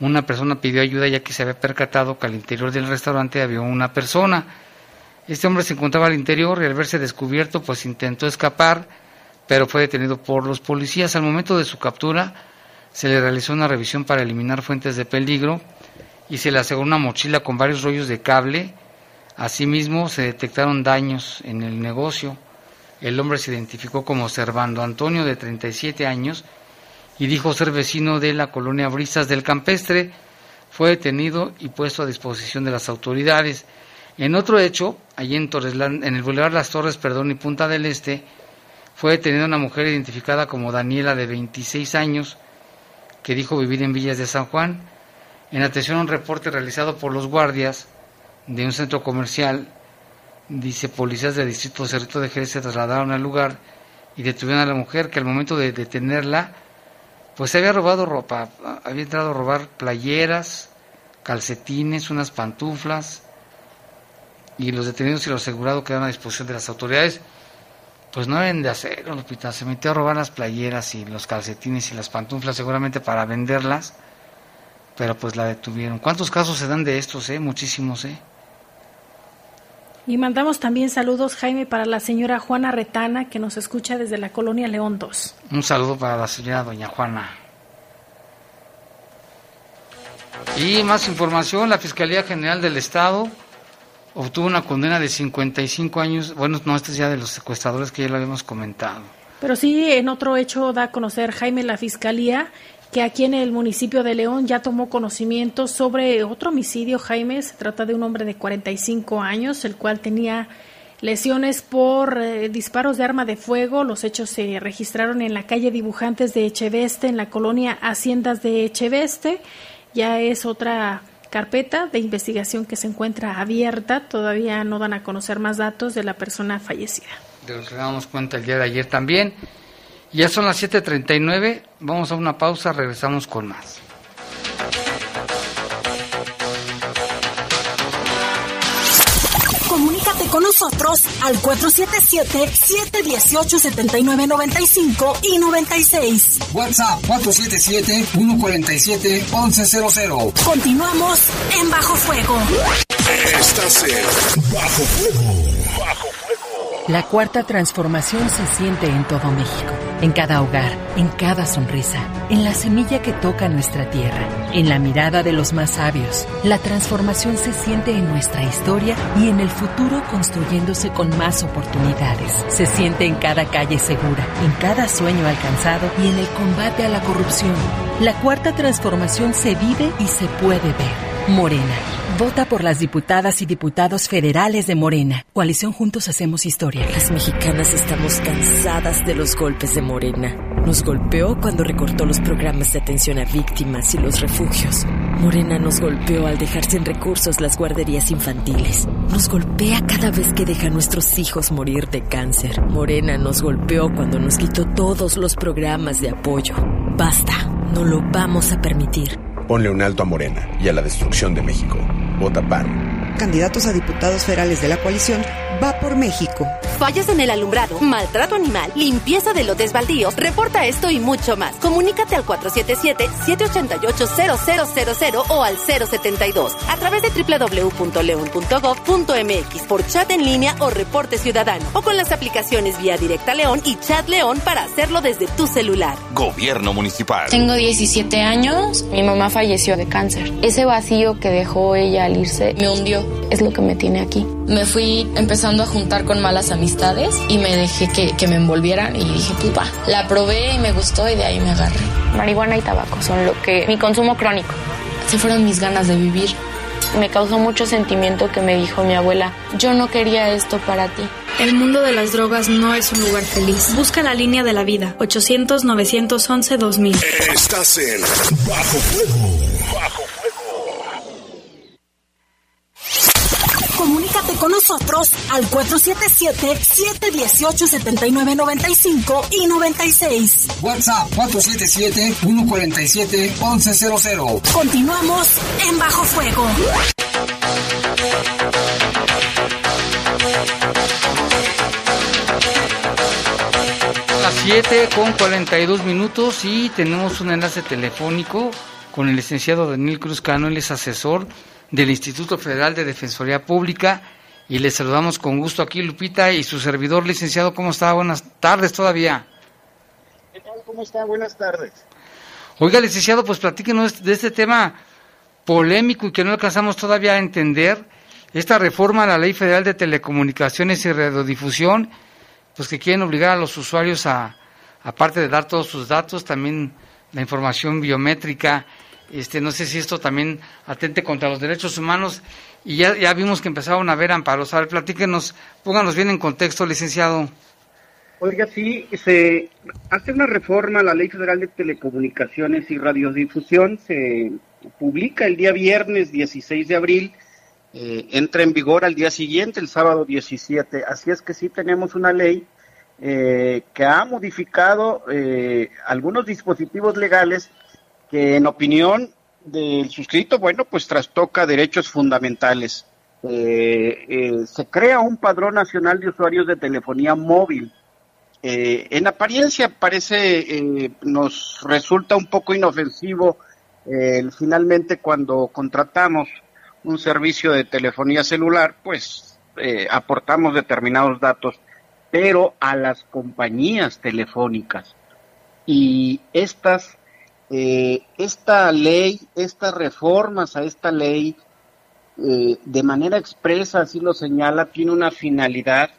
una persona pidió ayuda ya que se había percatado que al interior del restaurante había una persona. Este hombre se encontraba al interior y al verse descubierto, pues intentó escapar pero fue detenido por los policías. Al momento de su captura se le realizó una revisión para eliminar fuentes de peligro y se le aseguró una mochila con varios rollos de cable. Asimismo se detectaron daños en el negocio. El hombre se identificó como Servando Antonio de 37 años y dijo ser vecino de la colonia Brisas del Campestre. Fue detenido y puesto a disposición de las autoridades. En otro hecho, allí en, en el Boulevard Las Torres, perdón, y Punta del Este, fue detenida una mujer identificada como Daniela de 26 años, que dijo vivir en Villas de San Juan. En atención a un reporte realizado por los guardias de un centro comercial, dice policías del distrito Cerrito de Jerez se trasladaron al lugar y detuvieron a la mujer que al momento de detenerla, pues se había robado ropa, había entrado a robar playeras, calcetines, unas pantuflas, y los detenidos y los asegurados quedaron a disposición de las autoridades pues no deben de hacerlo, Lupita. Se metió a robar las playeras y los calcetines y las pantuflas seguramente para venderlas, pero pues la detuvieron. ¿Cuántos casos se dan de estos, eh? Muchísimos, eh. Y mandamos también saludos, Jaime, para la señora Juana Retana, que nos escucha desde la colonia León 2. Un saludo para la señora doña Juana. Y más información, la Fiscalía General del Estado obtuvo una condena de 55 años. Bueno, no, este es ya de los secuestradores que ya lo habíamos comentado. Pero sí, en otro hecho da a conocer Jaime la Fiscalía que aquí en el municipio de León ya tomó conocimiento sobre otro homicidio, Jaime. Se trata de un hombre de 45 años, el cual tenía lesiones por eh, disparos de arma de fuego. Los hechos se registraron en la calle Dibujantes de Echeveste, en la colonia Haciendas de Echeveste. Ya es otra carpeta de investigación que se encuentra abierta. Todavía no dan a conocer más datos de la persona fallecida. De lo que damos cuenta el día de ayer también. Ya son las 7.39, vamos a una pausa, regresamos con más. con nosotros al 477-718-7995 y 96. WhatsApp 477-147-1100. Continuamos en Bajo Fuego. Estás en Bajo Fuego. Bajo la cuarta transformación se siente en todo México, en cada hogar, en cada sonrisa, en la semilla que toca nuestra tierra, en la mirada de los más sabios. La transformación se siente en nuestra historia y en el futuro construyéndose con más oportunidades. Se siente en cada calle segura, en cada sueño alcanzado y en el combate a la corrupción. La cuarta transformación se vive y se puede ver Morena. Vota por las diputadas y diputados federales de Morena. Coalición Juntos Hacemos Historia. Las mexicanas estamos cansadas de los golpes de Morena. Nos golpeó cuando recortó los programas de atención a víctimas y los refugios. Morena nos golpeó al dejar sin recursos las guarderías infantiles. Nos golpea cada vez que deja a nuestros hijos morir de cáncer. Morena nos golpeó cuando nos quitó todos los programas de apoyo. Basta, no lo vamos a permitir. Ponle un alto a Morena y a la destrucción de México. Vota PAN. Candidatos a diputados federales de la coalición va por México. Fallas en el alumbrado, maltrato animal, limpieza de lotes baldíos, reporta esto y mucho más. Comunícate al 477-788-0000 o al 072 a través de www.león.gov.mx por chat en línea o reporte ciudadano o con las aplicaciones Vía Directa León y Chat León para hacerlo desde tu celular. Gobierno municipal. Tengo 17 años, mi mamá falleció de cáncer. Ese vacío que dejó ella al irse me hundió, es lo que me tiene aquí. Me fui empezando a juntar con malas amistades y me dejé que, que me envolvieran y dije, pues va. La probé y me gustó y de ahí me agarré. Marihuana y tabaco son lo que... mi consumo crónico. Se fueron mis ganas de vivir. Me causó mucho sentimiento que me dijo mi abuela, yo no quería esto para ti. El mundo de las drogas no es un lugar feliz. Busca la línea de la vida, 800-911-2000. Estás en Bajo Fuego. Bajo Comunícate con nosotros al 477-718-7995 y 96. WhatsApp 477-147-1100. Continuamos en Bajo Fuego. Las 7 con 42 minutos y tenemos un enlace telefónico con el licenciado Daniel Cruz Cano, él es asesor del Instituto Federal de Defensoría Pública y le saludamos con gusto aquí Lupita y su servidor licenciado, ¿cómo está? Buenas tardes todavía. ¿Qué tal? ¿Cómo está? Buenas tardes. Oiga, licenciado, pues platíquenos de este tema polémico y que no alcanzamos todavía a entender, esta reforma a la Ley Federal de Telecomunicaciones y Radiodifusión, pues que quieren obligar a los usuarios a, aparte de dar todos sus datos, también la información biométrica, este, no sé si esto también atente contra los derechos humanos y ya, ya vimos que empezaron a haber amparos. A ver, platíquenos, pónganos bien en contexto, licenciado. Oiga, sí, se hace una reforma a la Ley Federal de Telecomunicaciones y Radiodifusión, se publica el día viernes 16 de abril, eh, entra en vigor al día siguiente, el sábado 17. Así es que sí tenemos una ley eh, que ha modificado eh, algunos dispositivos legales que en opinión del suscrito, bueno, pues trastoca derechos fundamentales. se crea un padrón nacional de usuarios de telefonía móvil. en apariencia parece, nos resulta un poco inofensivo finalmente cuando contratamos un servicio de telefonía celular, pues eh, aportamos determinados datos, pero a las compañías telefónicas. Y estas, eh, esta ley, estas reformas a esta ley, eh, de manera expresa, así lo señala, tiene una finalidad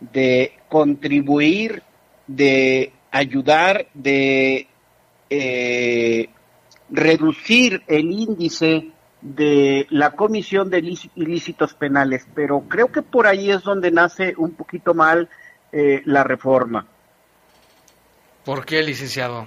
de contribuir, de ayudar, de reducir el índice de la comisión de ilícitos penales, pero creo que por ahí es donde nace un poquito mal eh, la reforma. ¿Por qué, licenciado?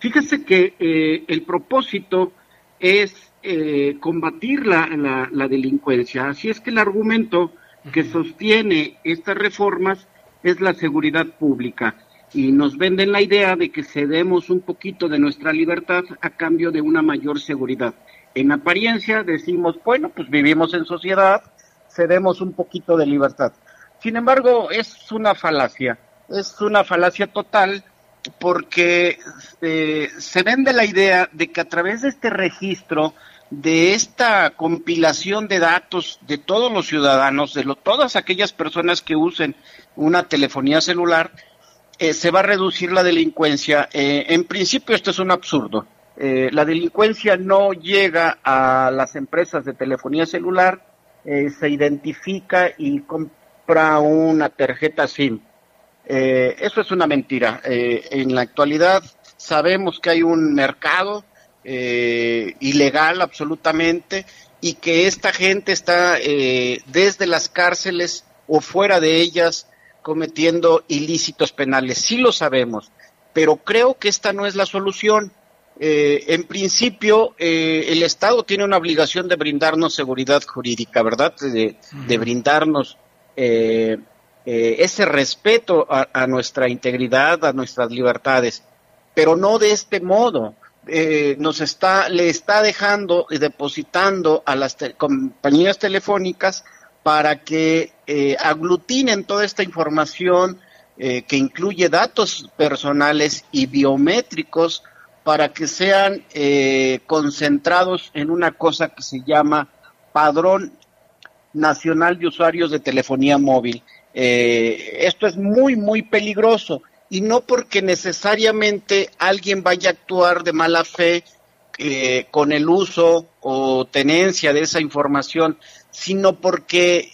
Fíjese que eh, el propósito es eh, combatir la, la, delincuencia, así es que el argumento que sostiene estas reformas es la seguridad pública y nos venden la idea de que cedemos un poquito de nuestra libertad a cambio de una mayor seguridad. En apariencia decimos, bueno, pues vivimos en sociedad, cedemos un poquito de libertad. Sin embargo, es una falacia, es una falacia total porque eh, se vende la idea de que a través de este registro, de esta compilación de datos de todos los ciudadanos, de todas aquellas personas que usen una telefonía celular, eh, se va a reducir la delincuencia. Eh, en principio esto es un absurdo. La delincuencia no llega a las empresas de telefonía celular, se identifica y compra una tarjeta SIM. Eso es una mentira. en la actualidad sabemos que hay un mercado eh, ilegal absolutamente y que esta gente está eh, desde las cárceles o fuera de ellas cometiendo ilícitos penales. Sí lo sabemos, pero creo que esta no es la solución. Eh, en principio, eh, el Estado tiene una obligación de brindarnos seguridad jurídica, ¿verdad? De, brindarnos eh, ese respeto a, nuestra integridad, a nuestras libertades, pero no de este modo. nos está, le está dejando y depositando a las compañías telefónicas para que aglutinen toda esta información que incluye datos personales y biométricos para que sean eh, concentrados en una cosa que se llama Padrón Nacional de Usuarios de Telefonía Móvil. Eh, esto es muy, muy peligroso. Y no porque necesariamente alguien vaya a actuar de mala fe eh, con el uso o tenencia de esa información, sino porque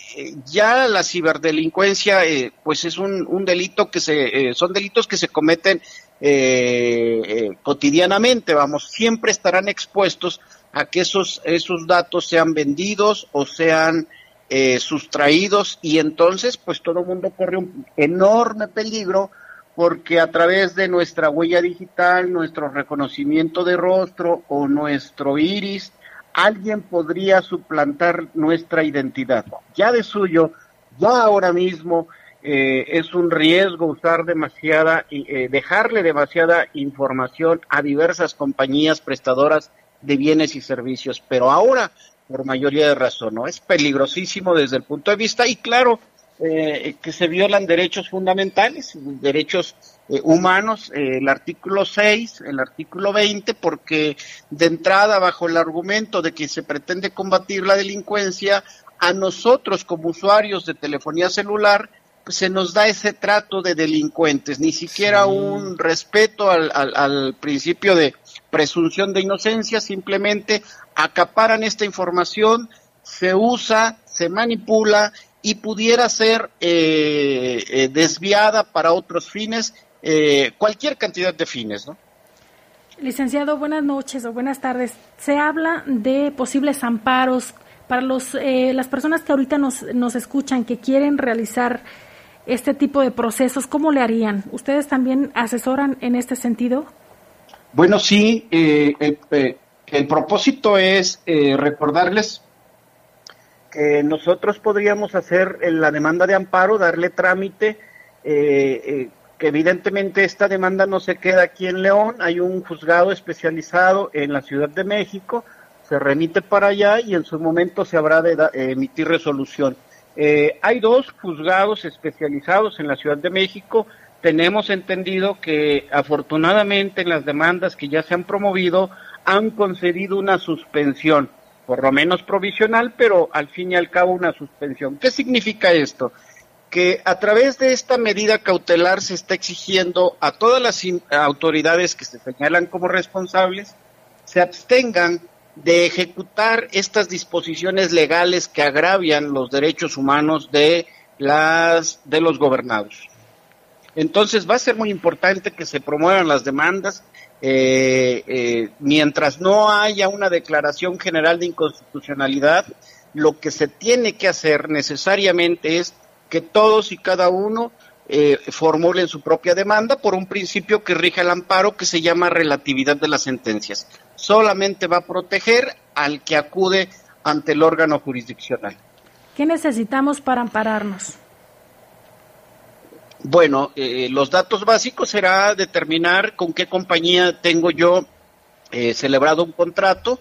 ya la ciberdelincuencia pues es un, delito que se son delitos que se cometen eh, eh, cotidianamente, vamos, siempre estarán expuestos a que esos, esos datos sean vendidos o sean eh, sustraídos y entonces pues todo el mundo corre un enorme peligro porque a través de nuestra huella digital, nuestro reconocimiento de rostro o nuestro iris, alguien podría suplantar nuestra identidad. Ya de suyo, ya ahora mismo eh, es un riesgo usar demasiada, eh, dejarle demasiada información a diversas compañías prestadoras de bienes y servicios, pero ahora, por mayoría de razón, ¿no? Es peligrosísimo desde el punto de vista, y claro, eh, que se violan derechos fundamentales, derechos humanos, el artículo 6, el artículo 20, porque de entrada, bajo el argumento de que se pretende combatir la delincuencia, a nosotros como usuarios de telefonía celular, se nos da ese trato de delincuentes, ni siquiera un respeto al, al, principio de presunción de inocencia, simplemente acaparan esta información, se usa, se manipula y pudiera ser eh, eh, desviada para otros fines, eh, cualquier cantidad de fines, ¿no? Licenciado, buenas noches o buenas tardes. Se habla de posibles amparos para los, las personas que ahorita nos, nos escuchan, que quieren realizar este tipo de procesos, ¿cómo le harían? ¿Ustedes también asesoran en este sentido? Bueno, sí, eh, eh, el, propósito es eh, recordarles que nosotros podríamos hacer la demanda de amparo, darle trámite, que evidentemente esta demanda no se queda aquí en León, hay un juzgado especializado en la Ciudad de México, se remite para allá y en su momento se habrá de emitir resolución. Eh, hay dos juzgados especializados en la Ciudad de México. Tenemos entendido que afortunadamente en las demandas que ya se han promovido han concedido una suspensión, por lo menos provisional, pero al fin y al cabo una suspensión. ¿Qué significa esto? Que a través de esta medida cautelar se está exigiendo a todas las autoridades que se señalan como responsables se abstengan de ejecutar estas disposiciones legales que agravian los derechos humanos de las de los gobernados. Entonces va a ser muy importante que se promuevan las demandas eh, eh, mientras no haya una declaración general de inconstitucionalidad. Lo que se tiene que hacer necesariamente es que todos y cada uno eh, formulen su propia demanda por un principio que rige el amparo que se llama relatividad de las sentencias solamente va a proteger al que acude ante el órgano jurisdiccional. ¿Qué necesitamos para ampararnos? Bueno, eh, los datos básicos será determinar con qué compañía tengo yo eh, celebrado un contrato,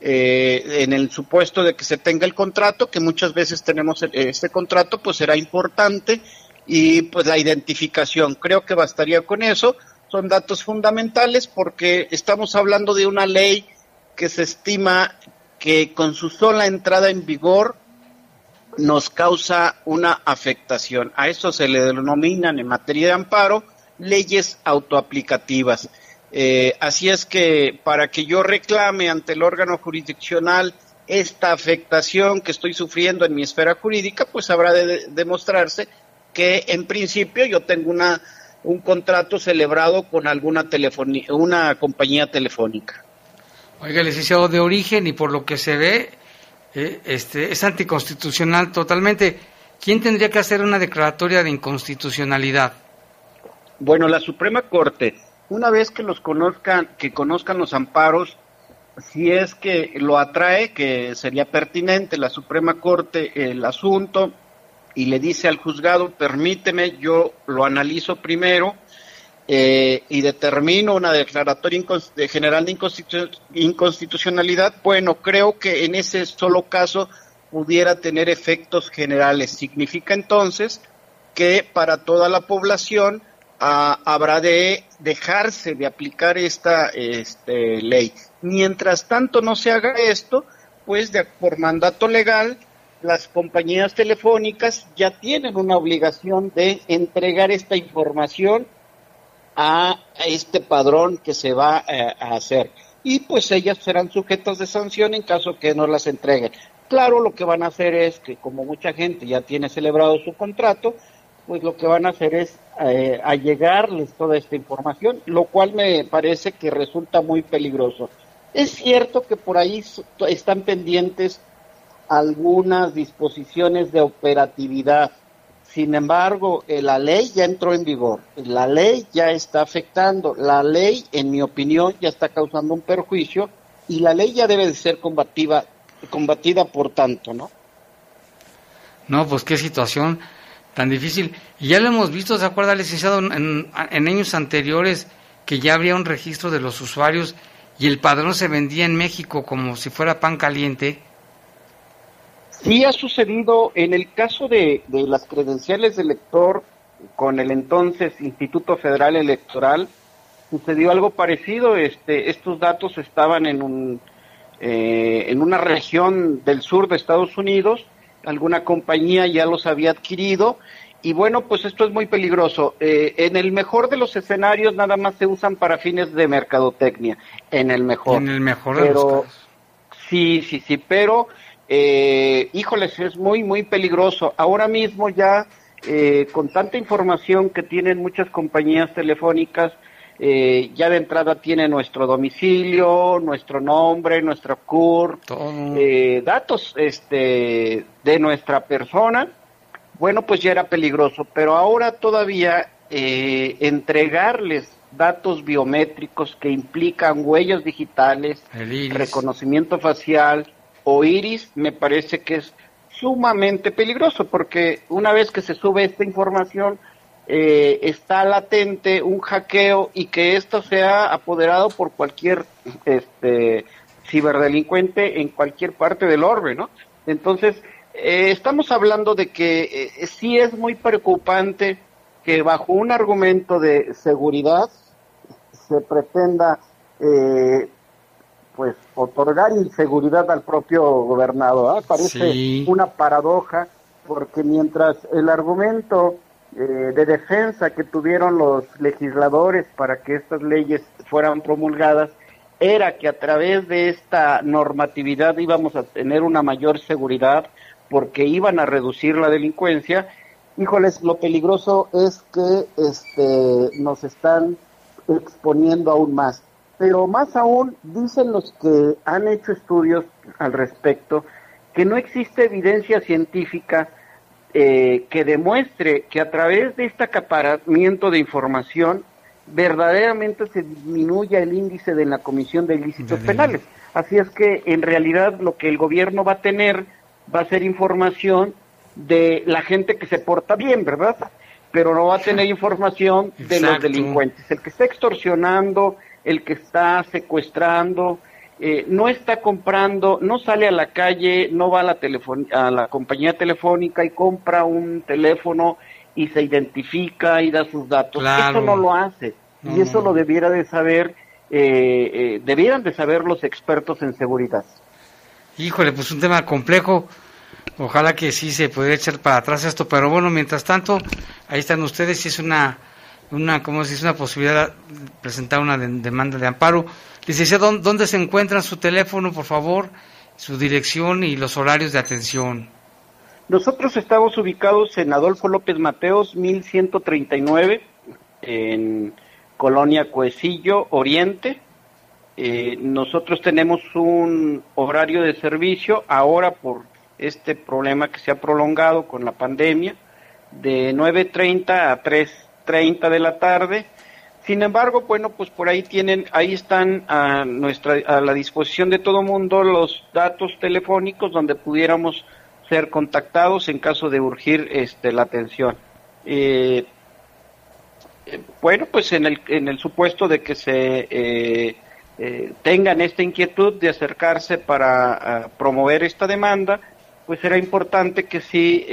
eh, en el supuesto de que se tenga el contrato, que muchas veces tenemos este contrato, pues será importante y pues la identificación. Creo que bastaría con eso son datos fundamentales porque estamos hablando de una ley que se estima que con su sola entrada en vigor nos causa una afectación. A eso se le denominan en materia de amparo leyes autoaplicativas. Eh, así es que para que yo reclame ante el órgano jurisdiccional esta afectación que estoy sufriendo en mi esfera jurídica, pues habrá de demostrarse que en principio yo tengo una un contrato celebrado con alguna una compañía telefónica. Oiga, licenciado, de origen y por lo que se ve, eh, este, es anticonstitucional totalmente. ¿Quién tendría que hacer una declaratoria de inconstitucionalidad? Bueno, la Suprema Corte, una vez que los conozcan, que conozcan los amparos, si es que lo atrae, que sería pertinente la Suprema Corte el asunto y le dice al juzgado, permíteme, yo lo analizo primero eh, y determino una declaratoria de general de inconstitucionalidad, bueno, creo que en ese solo caso pudiera tener efectos generales. Significa entonces que para toda la población ah, habrá de dejarse de aplicar esta este, ley. Mientras tanto no se haga esto, pues de, por mandato legal, las compañías telefónicas ya tienen una obligación de entregar esta información a este padrón que se va eh, a hacer. Y pues ellas serán sujetas de sanción en caso que no las entreguen. Claro, lo que van a hacer es que como mucha gente ya tiene celebrado su contrato, pues lo que van a hacer es eh, allegarles toda esta información, lo cual me parece que resulta muy peligroso. Es cierto que por ahí están pendientes algunas disposiciones de operatividad. Sin embargo, eh, la ley ya entró en vigor, la ley ya está afectando, la ley, en mi opinión, ya está causando un perjuicio y la ley ya debe de ser combativa, combatida por tanto, ¿no? No, pues qué situación tan difícil. Y ya lo hemos visto, ¿se acuerda, licenciado, en, en años anteriores que ya habría un registro de los usuarios y el padrón se vendía en México como si fuera pan caliente? Sí ha sucedido en el caso de, de las credenciales de elector con el entonces Instituto Federal Electoral, sucedió algo parecido. Este, estos datos estaban en un eh, en una región del sur de Estados Unidos, alguna compañía ya los había adquirido y bueno, pues esto es muy peligroso. Eh, en el mejor de los escenarios nada más se usan para fines de mercadotecnia, en el mejor. En el mejor de los casos. Sí, sí, sí, pero eh, híjoles, es muy, muy peligroso. Ahora mismo ya, eh, con tanta información que tienen muchas compañías telefónicas, eh, ya de entrada tiene nuestro domicilio, nuestro nombre, nuestra CUR, eh, datos este, de nuestra persona. Bueno, pues ya era peligroso, pero ahora todavía eh, entregarles datos biométricos que implican huellas digitales, reconocimiento facial o iris, me parece que es sumamente peligroso porque una vez que se sube esta información, eh, está latente un hackeo y que esto sea apoderado por cualquier este, ciberdelincuente en cualquier parte del orbe, ¿no? Entonces, eh, estamos hablando de que eh, sí es muy preocupante que bajo un argumento de seguridad se pretenda pues otorgar inseguridad al propio gobernador. ¿ah? Parece una paradoja porque mientras el argumento eh, de defensa que tuvieron los legisladores para que estas leyes fueran promulgadas era que a través de esta normatividad íbamos a tener una mayor seguridad porque iban a reducir la delincuencia. Híjoles, lo peligroso es que este, nos están exponiendo aún más. Pero más aún, dicen los que han hecho estudios al respecto, que no existe evidencia científica eh, que demuestre que a través de este acaparamiento de información verdaderamente se disminuya el índice de la comisión de ilícitos penales. Así es que en realidad lo que el gobierno va a tener va a ser información de la gente que se porta bien, ¿verdad? Pero no va a tener información de los delincuentes. El que está extorsionando, el que está secuestrando, eh, no está comprando, no sale a la calle, no va a la, a la compañía telefónica y compra un teléfono y se identifica y da sus datos. Eso no lo hace. Y eso lo debiera de saber, eh, eh, debieran de saber los expertos en seguridad. Híjole, pues un tema complejo. Ojalá que sí se pudiera echar para atrás esto, pero bueno, mientras tanto, ahí están ustedes, si es una, una, como si es una posibilidad de presentar una demanda de amparo. Licenciado, ¿dónde se encuentra su teléfono, por favor, su dirección y los horarios de atención? Nosotros estamos ubicados en Adolfo López Mateos, 1139, en Colonia Cuecillo, Oriente. Eh, nosotros tenemos un horario de servicio ahora por este problema que se ha prolongado con la pandemia de 9.30 a 3.30 de la tarde. Sin embargo, bueno, pues por ahí tienen, ahí están a nuestra, a la disposición de todo mundo los datos telefónicos donde pudiéramos ser contactados en caso de urgir este, la atención. Eh, eh, bueno, pues en el, en el supuesto de que se eh, tengan esta inquietud de acercarse para ah, promover esta demanda, pues será importante que sí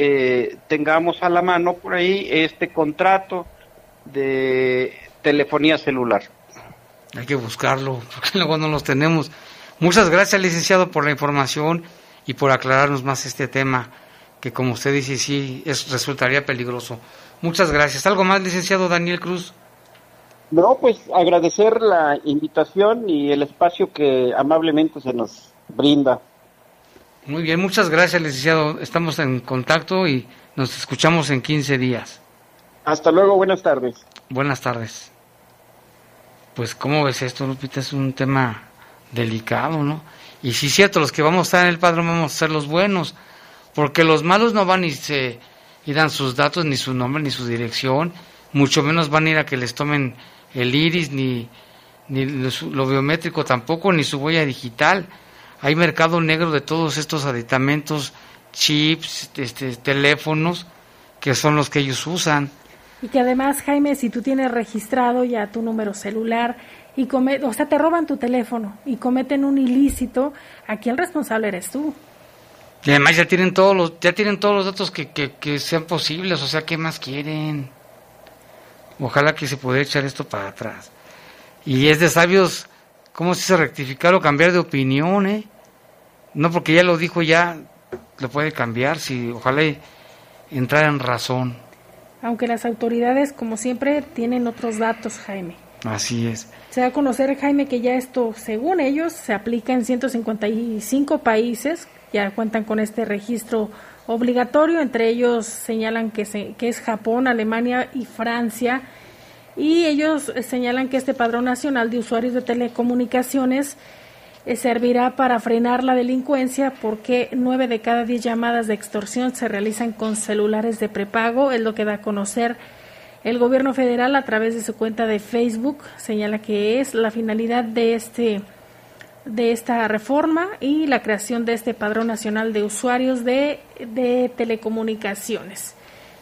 tengamos a la mano por ahí este contrato de telefonía celular. Hay que buscarlo, porque luego no los tenemos. Muchas gracias, licenciado, por la información y por aclararnos más este tema, que como usted dice, sí, es, resultaría peligroso. Muchas gracias. ¿Algo más, licenciado Daniel Cruz? No, pues agradecer la invitación y el espacio que amablemente se nos brinda. Muy bien, muchas gracias, licenciado. Estamos en contacto y nos escuchamos en 15 días. Hasta luego, buenas tardes. Buenas tardes. Pues, ¿cómo ves esto, Lupita? Es un tema delicado, ¿no? Y sí cierto, los que vamos a estar en el padrón vamos a ser los buenos, porque los malos no van y se y dan sus datos, ni su nombre, ni su dirección, mucho menos van a ir a que les tomen el iris, ni, ni lo biométrico tampoco, ni su huella digital. Hay mercado negro de todos estos aditamentos, chips, este, teléfonos, que son los que ellos usan. Y que además, Jaime, si tú tienes registrado ya tu número celular, y o sea, te roban tu teléfono y cometen un ilícito, aquí el responsable eres tú. Y además ya tienen todos los, ya tienen todos los datos que, que, sean posibles, o sea, ¿qué más quieren? Ojalá que se pueda echar esto para atrás. Y es de sabios, ¿cómo se rectificar o cambiar de opinión, eh? No porque ya lo dijo, ya lo puede cambiar, si ojalá entrar en razón. Aunque las autoridades, como siempre, tienen otros datos, Jaime. Así es. Se da a conocer, Jaime, que ya esto, según ellos, se aplica en 155 países, ya cuentan con este registro obligatorio, entre ellos señalan que, se, que es Japón, Alemania y Francia, y ellos señalan que este padrón nacional de usuarios de telecomunicaciones eh, servirá para frenar la delincuencia porque nueve de cada diez llamadas de extorsión se realizan con celulares de prepago, es lo que da a conocer el gobierno federal a través de su cuenta de Facebook. Señala que es la finalidad de este de esta reforma y la creación de este padrón nacional de usuarios de, de telecomunicaciones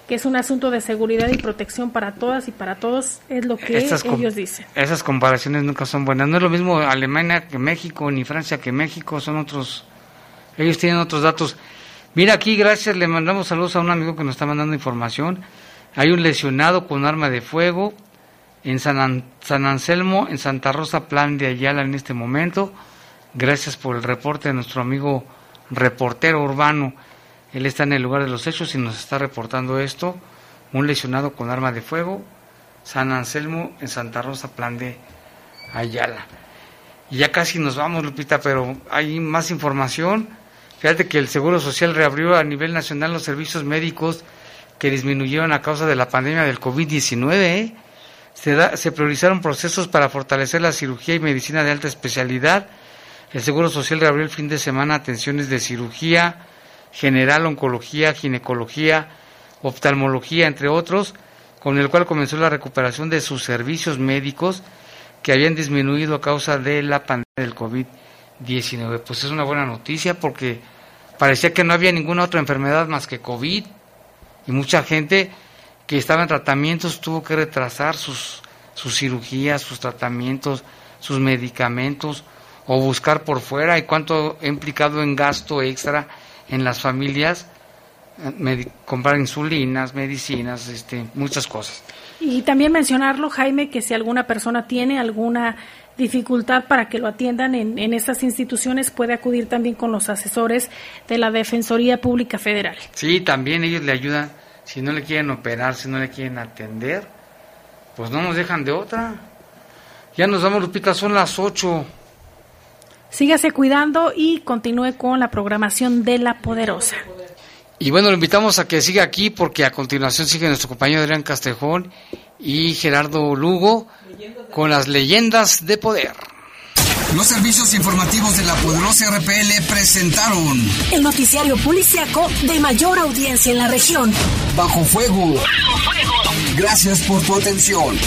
que es un asunto de seguridad y protección para todas y para todos, es lo que ellos dicen. Esas comparaciones nunca son buenas. No es lo mismo Alemania que México, ni Francia que México, son otros, ellos tienen otros datos. Mira aquí, gracias, le mandamos saludos a un amigo que nos está mandando información. Hay un lesionado con arma de fuego en San, San Anselmo, en Santa Rosa, Plan de Ayala en este momento. Gracias por el reporte de nuestro amigo reportero urbano. Él está en el lugar de los hechos y nos está reportando esto. Un lesionado con arma de fuego, San Anselmo, en Santa Rosa, Plan de Ayala. Y ya casi nos vamos, Lupita, pero hay más información. Fíjate que el Seguro Social reabrió a nivel nacional los servicios médicos que disminuyeron a causa de la pandemia del COVID-19. ¿eh? Se, se priorizaron procesos para fortalecer la cirugía y medicina de alta especialidad. El Seguro Social reabrió el fin de semana atenciones de cirugía general, oncología, ginecología, oftalmología, entre otros, con el cual comenzó la recuperación de sus servicios médicos que habían disminuido a causa de la pandemia del COVID-19. Pues es una buena noticia porque parecía que no había ninguna otra enfermedad más que COVID y mucha gente que estaba en tratamientos tuvo que retrasar sus, sus cirugías, sus tratamientos, sus medicamentos o buscar por fuera y cuánto ha implicado en gasto extra en las familias eh, comprar insulinas, medicinas, este, muchas cosas. Y también mencionarlo, Jaime, que si alguna persona tiene alguna dificultad para que lo atiendan en, en estas instituciones, puede acudir también con los asesores de la Defensoría Pública Federal. Sí, también ellos le ayudan, si no le quieren operar, si no le quieren atender, pues no nos dejan de otra. Ya nos vamos, Lupita, son las 8. Sígase cuidando y continúe con la programación de La Poderosa. Y bueno, lo invitamos a que siga aquí porque a continuación sigue nuestro compañero Adrián Castejón y Gerardo Lugo con las leyendas de poder. Los servicios informativos de la poderosa RPL presentaron el noticiario policiaco de mayor audiencia en la región. Bajo fuego. Bajo fuego. Gracias por tu atención.